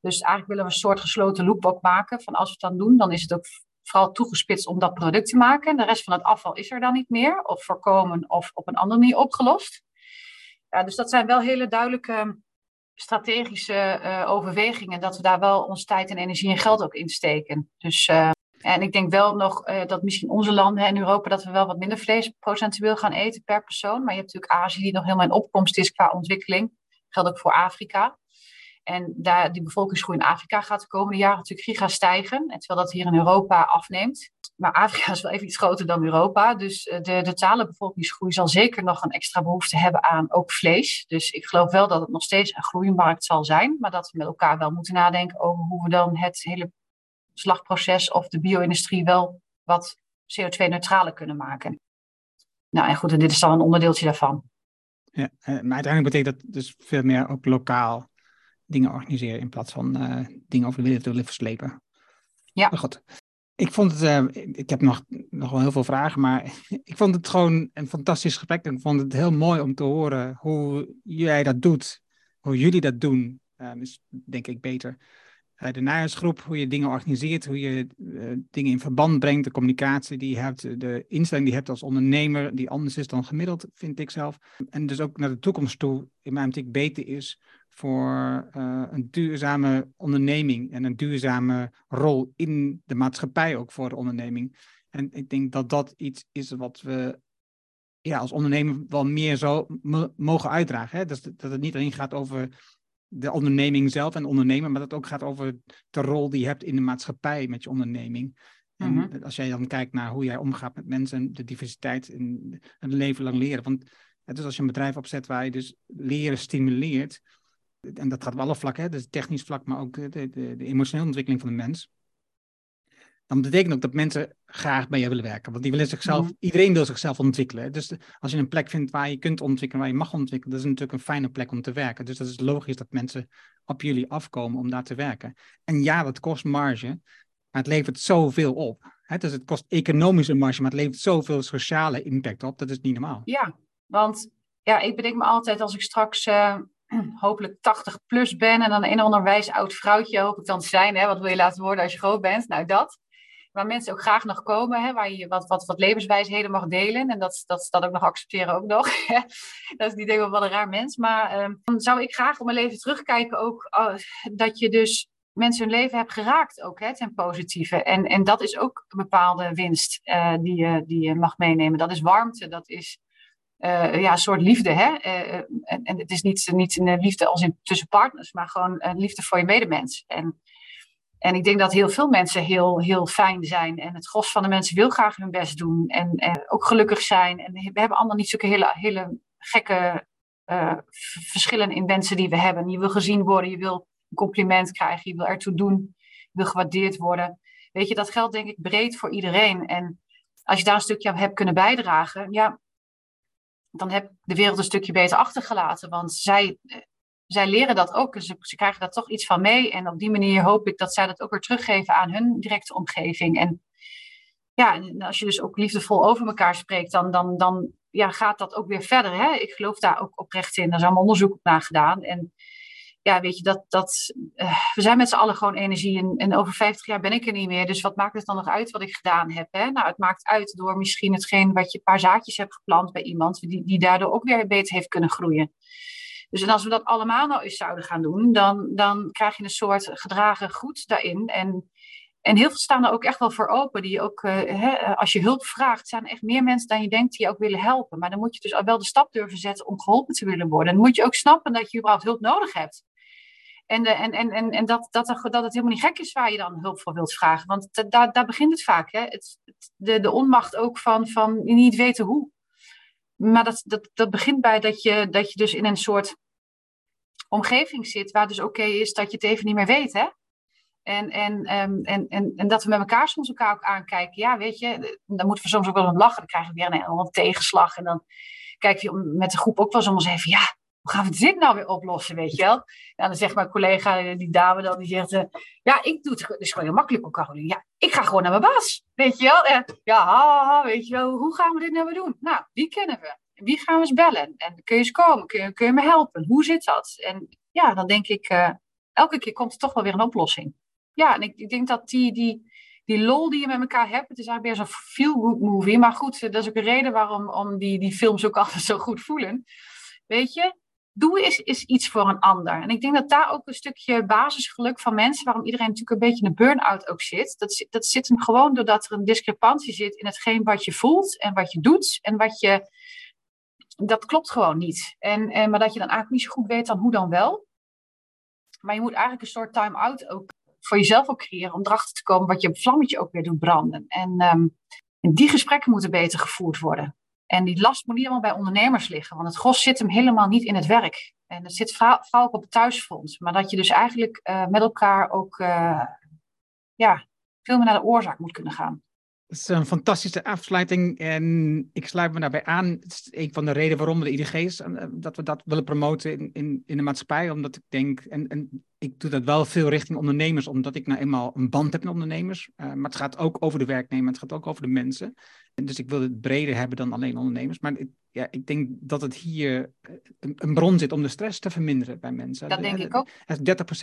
Dus eigenlijk willen we een soort gesloten loop ook maken. Van als we het dan doen, dan is het ook vooral toegespitst om dat product te maken. De rest van het afval is er dan niet meer, of voorkomen of op een andere manier opgelost. Ja, dus dat zijn wel hele duidelijke strategische uh, overwegingen, dat we daar wel ons tijd en energie en geld ook in steken. Dus, uh, en ik denk wel nog uh, dat misschien onze landen in Europa, dat we wel wat minder vlees procentueel gaan eten per persoon. Maar je hebt natuurlijk Azië die nog helemaal in opkomst is qua ontwikkeling. Geldt ook voor Afrika. En daar, die bevolkingsgroei in Afrika gaat de komende jaren natuurlijk giga stijgen. En terwijl dat hier in Europa afneemt. Maar Afrika is wel even iets groter dan Europa. Dus de, de totale bevolkingsgroei zal zeker nog een extra behoefte hebben aan ook vlees. Dus ik geloof wel dat het nog steeds een groeimarkt zal zijn. Maar dat we met elkaar wel moeten nadenken over hoe we dan het hele slagproces of de bio-industrie wel wat CO2-neutraler kunnen maken. Nou en goed, en dit is dan een onderdeeltje daarvan. Ja, maar uiteindelijk betekent dat dus veel meer ook lokaal dingen organiseren in plaats van uh, dingen over de wereld willen verslepen. Ja. Maar goed. Ik vond het, uh, ik heb nog, nog wel heel veel vragen, maar ik vond het gewoon een fantastisch gesprek. Ik vond het heel mooi om te horen hoe jij dat doet, hoe jullie dat doen. Is denk ik beter. De najaarsgroep, hoe je dingen organiseert, hoe je dingen in verband brengt, de communicatie die je hebt, de instelling die je hebt als ondernemer, die anders is dan gemiddeld, vind ik zelf. En dus ook naar de toekomst toe, in mijn optiek beter is voor uh, een duurzame onderneming en een duurzame rol in de maatschappij ook voor de onderneming. En ik denk dat dat iets is wat we ja, als ondernemer wel meer zo mogen uitdragen. Hè? Dat, dat het niet alleen gaat over de onderneming zelf en ondernemen, maar dat het ook gaat over de rol die je hebt in de maatschappij met je onderneming. En mm -hmm. als jij dan kijkt naar hoe jij omgaat met mensen, de diversiteit in een leven lang leren. Want dus als je een bedrijf opzet waar je dus leren stimuleert, en dat gaat op alle vlakken, hè, dus technisch vlak, maar ook de, de, de, emotionele ontwikkeling van de mens. Dan betekent ook dat mensen graag bij je willen werken. Want die willen zichzelf, mm. iedereen wil zichzelf ontwikkelen. Dus als je een plek vindt waar je kunt ontwikkelen, waar je mag ontwikkelen, dat is natuurlijk een fijne plek om te werken. Dus dat is logisch dat mensen op jullie afkomen om daar te werken. En ja, dat kost marge, maar het levert zoveel op. Hè? Dus het kost economische marge, maar het levert zoveel sociale impact op. Dat is niet normaal. Ja, want ja, ik bedenk me altijd als ik straks uh, hopelijk 80 plus ben en dan een onderwijs oud vrouwtje hoop ik dan te zijn. Hè? Wat wil je laten worden als je groot bent? Nou, dat. Waar mensen ook graag nog komen, hè? waar je wat, wat, wat levenswijsheden mag delen. En dat, dat, dat ook nog accepteren ook nog. dat is niet denk ik wel een raar mens. Maar um, dan zou ik graag op mijn leven terugkijken ook uh, dat je dus mensen hun leven hebt geraakt ook, hè, ten positieve. En, en dat is ook een bepaalde winst uh, die, je, die je mag meenemen. Dat is warmte, dat is uh, ja, een soort liefde. Hè? En, en, het is niet, niet een liefde als in tussen partners, maar gewoon een liefde voor je medemens. En, en ik denk dat heel veel mensen heel, heel fijn zijn. En het gros van de mensen wil graag hun best doen. En, en ook gelukkig zijn. En we hebben allemaal niet zulke hele, hele gekke uh, verschillen in wensen die we hebben. Je wil gezien worden, je wil een compliment krijgen, je wil ertoe doen, je wil gewaardeerd worden. Weet je, dat geldt denk ik breed voor iedereen. En als je daar een stukje aan hebt kunnen bijdragen, ja, dan heb de wereld een stukje beter achtergelaten. Want zij, zij leren dat ook. Dus ze, krijgen daar toch iets van mee. En op die manier hoop ik dat zij dat ook weer teruggeven aan hun directe omgeving. En ja, en als je dus ook liefdevol over elkaar spreekt, dan, dan, dan ja, gaat dat ook weer verder. Hè? Ik geloof daar ook oprecht in. Er is allemaal onderzoek naar gedaan. En ja, weet je, dat, dat, uh, we zijn met z'n allen gewoon energie. En, en, over 50 jaar ben ik er niet meer. Dus wat maakt het dan nog uit wat ik gedaan heb? Hè? Nou, het maakt uit door misschien hetgeen wat je een paar zaadjes hebt geplant bij iemand, die, die daardoor ook weer beter heeft kunnen groeien. Dus als we dat allemaal nou eens zouden gaan doen, dan, dan krijg je een soort gedragen goed daarin. En, en heel veel staan er ook echt wel voor open. Die ook, uh, hè, als je hulp vraagt, zijn er echt meer mensen dan je denkt die je ook willen helpen. Maar dan moet je dus al wel de stap durven zetten om geholpen te willen worden. Dan moet je ook snappen dat je überhaupt hulp nodig hebt. En, de, en, en, en, en dat, dat, dat het helemaal niet gek is waar je dan hulp voor wilt vragen. Want daar, daar begint het vaak. Hè? Het, de, de onmacht ook van, van niet weten hoe. Maar dat, dat, dat begint bij dat je, dat je dus in een soort omgeving zit waar dus oké is dat je het even niet meer weet. Hè? En, en, um, en, en, en dat we met elkaar soms elkaar ook aankijken. Ja, weet je, dan moeten we soms ook wel om lachen. Dan krijgen we weer een, een tegenslag. En dan kijk je met de groep ook wel eens even, ja, hoe gaan we dit nou weer oplossen, weet je wel? Dan zegt mijn collega, die dame dan, die zegt, uh, ja, ik doe het, gewoon heel makkelijk op Caroline. Ja, ik ga gewoon naar mijn baas, weet je wel? Ja, ha, ha, weet je wel, hoe gaan we dit nou weer doen? Nou, wie kennen we? Wie gaan we eens bellen? En kun je eens komen? Kun je, je me helpen? Hoe zit dat? En ja, dan denk ik, uh, elke keer komt er toch wel weer een oplossing. Ja, en ik, ik denk dat die, die, die lol die je met elkaar hebt, het is eigenlijk weer zo'n feel-good movie. Maar goed, dat is ook een reden waarom om die, die films ook altijd zo goed voelen. Weet je, doe is, is iets voor een ander. En ik denk dat daar ook een stukje basisgeluk van mensen, waarom iedereen natuurlijk een beetje in een burn-out ook zit, dat, dat zit hem gewoon doordat er een discrepantie zit in hetgeen wat je voelt en wat je doet en wat je. Dat klopt gewoon niet. En, en, maar dat je dan eigenlijk niet zo goed weet dan hoe dan wel. Maar je moet eigenlijk een soort time-out ook voor jezelf ook creëren om erachter te komen wat je vlammetje ook weer doet branden. En, um, en die gesprekken moeten beter gevoerd worden. En die last moet niet allemaal bij ondernemers liggen, want het gros zit hem helemaal niet in het werk. En het zit vaak ook op het thuisfront. Maar dat je dus eigenlijk uh, met elkaar ook uh, ja, veel meer naar de oorzaak moet kunnen gaan. Dat is een fantastische afsluiting en ik sluit me daarbij aan. Het is een van de redenen waarom we de IDG's, uh, dat we dat willen promoten in, in, in de maatschappij. Omdat ik denk, en, en ik doe dat wel veel richting ondernemers, omdat ik nou eenmaal een band heb met ondernemers. Uh, maar het gaat ook over de werknemer, het gaat ook over de mensen. En dus ik wil het breder hebben dan alleen ondernemers. Maar het, ja, ik denk dat het hier een, een, bron zit om de stress te verminderen bij mensen. Dat denk ik ook.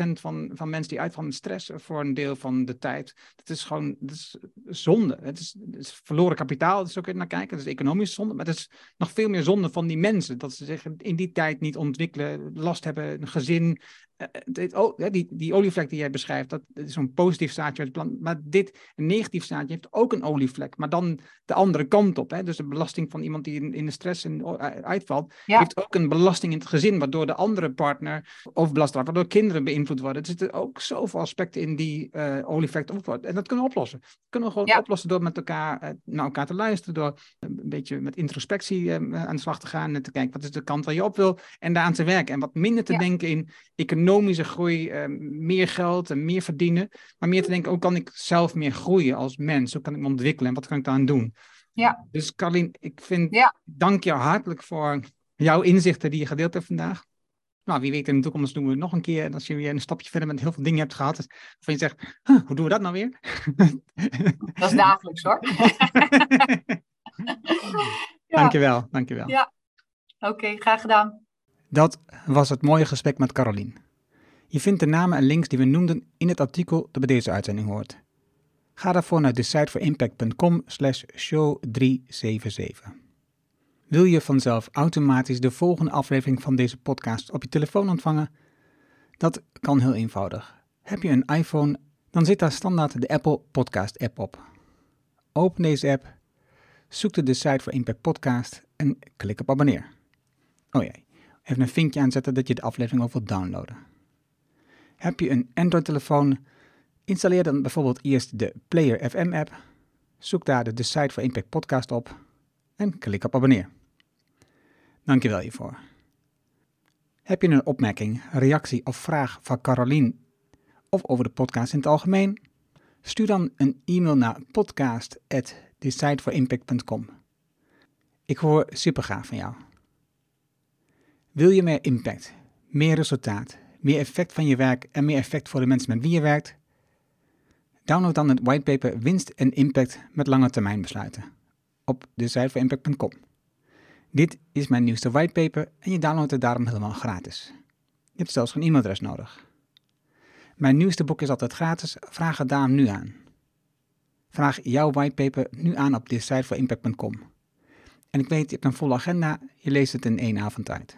30% van, van mensen die uitvallen met stress voor een deel van de tijd. Dat is gewoon dat is zonde. Het is, het is verloren kapitaal, dat is ook naar kijken. Dat is economisch zonde. Maar het is nog veel meer zonde van die mensen. Dat ze zich in die tijd niet ontwikkelen, last hebben, een gezin, dit, oh, die, die olievlek die jij beschrijft, dat, is zo'n positief zaadje Maar dit, een negatief zaadje, heeft ook een olievlek. Maar dan de andere kant op. Hè? Dus de belasting van iemand die in, in de stress en uitvalt, heeft ook een belasting in het gezin, waardoor de andere partner overbelast wordt, waardoor kinderen beïnvloed worden. Er zitten ook zoveel aspecten in die uh, olievlek op. En dat kunnen we oplossen. Dat kunnen we gewoon ja. oplossen door met elkaar uh, naar elkaar te luisteren, door een beetje met introspectie uh, aan de slag te gaan en te kijken wat is de kant waar je op wil en daaraan te werken. En wat minder te ja. denken in economie economische groei, uh, meer geld en meer verdienen. Maar meer te denken, hoe kan ik zelf meer groeien als mens? Hoe kan ik me ontwikkelen en wat kan ik daaraan doen? Ja. Dus Carlien, ik vind, ja. dank je hartelijk voor jouw inzichten die je gedeeld hebt vandaag. Nou, wie weet in de toekomst doen we het nog een keer. En als je weer een stapje verder met heel veel dingen hebt gehad. Waarvan je zegt, huh, hoe doen we dat nou weer? Dat is dagelijks hoor. ja. Dankjewel, dankjewel. Ja, oké, okay, graag gedaan. Dat was het mooie gesprek met Carolien. Je vindt de namen en links die we noemden in het artikel dat bij deze uitzending hoort. Ga daarvoor naar decideforimpact.com slash show 377. Wil je vanzelf automatisch de volgende aflevering van deze podcast op je telefoon ontvangen? Dat kan heel eenvoudig. Heb je een iPhone, dan zit daar standaard de Apple Podcast app op. Open deze app, zoek de Decide for Impact podcast en klik op abonneer. Oh jee, even een vinkje aanzetten dat je de aflevering ook wilt downloaden. Heb je een Android-telefoon? Installeer dan bijvoorbeeld eerst de Player FM app. Zoek daar de Decide for Impact podcast op en klik op abonneer. Dankjewel hiervoor. Heb je een opmerking, reactie of vraag van Carolien of over de podcast in het algemeen? Stuur dan een e-mail naar podcast@decideforimpact.com. Ik hoor super gaaf van jou. Wil je meer impact, meer resultaat, meer effect van je werk en meer effect voor de mensen met wie je werkt? Download dan het whitepaper Winst en Impact met lange termijn besluiten op decideforimpact.com. Dit is mijn nieuwste whitepaper en je downloadt het daarom helemaal gratis. Je hebt zelfs geen e-mailadres nodig. Mijn nieuwste boek is altijd gratis, vraag het daarom nu aan. Vraag jouw whitepaper nu aan op decideforimpact.com. En ik weet, je hebt een volle agenda, je leest het in één avond tijd.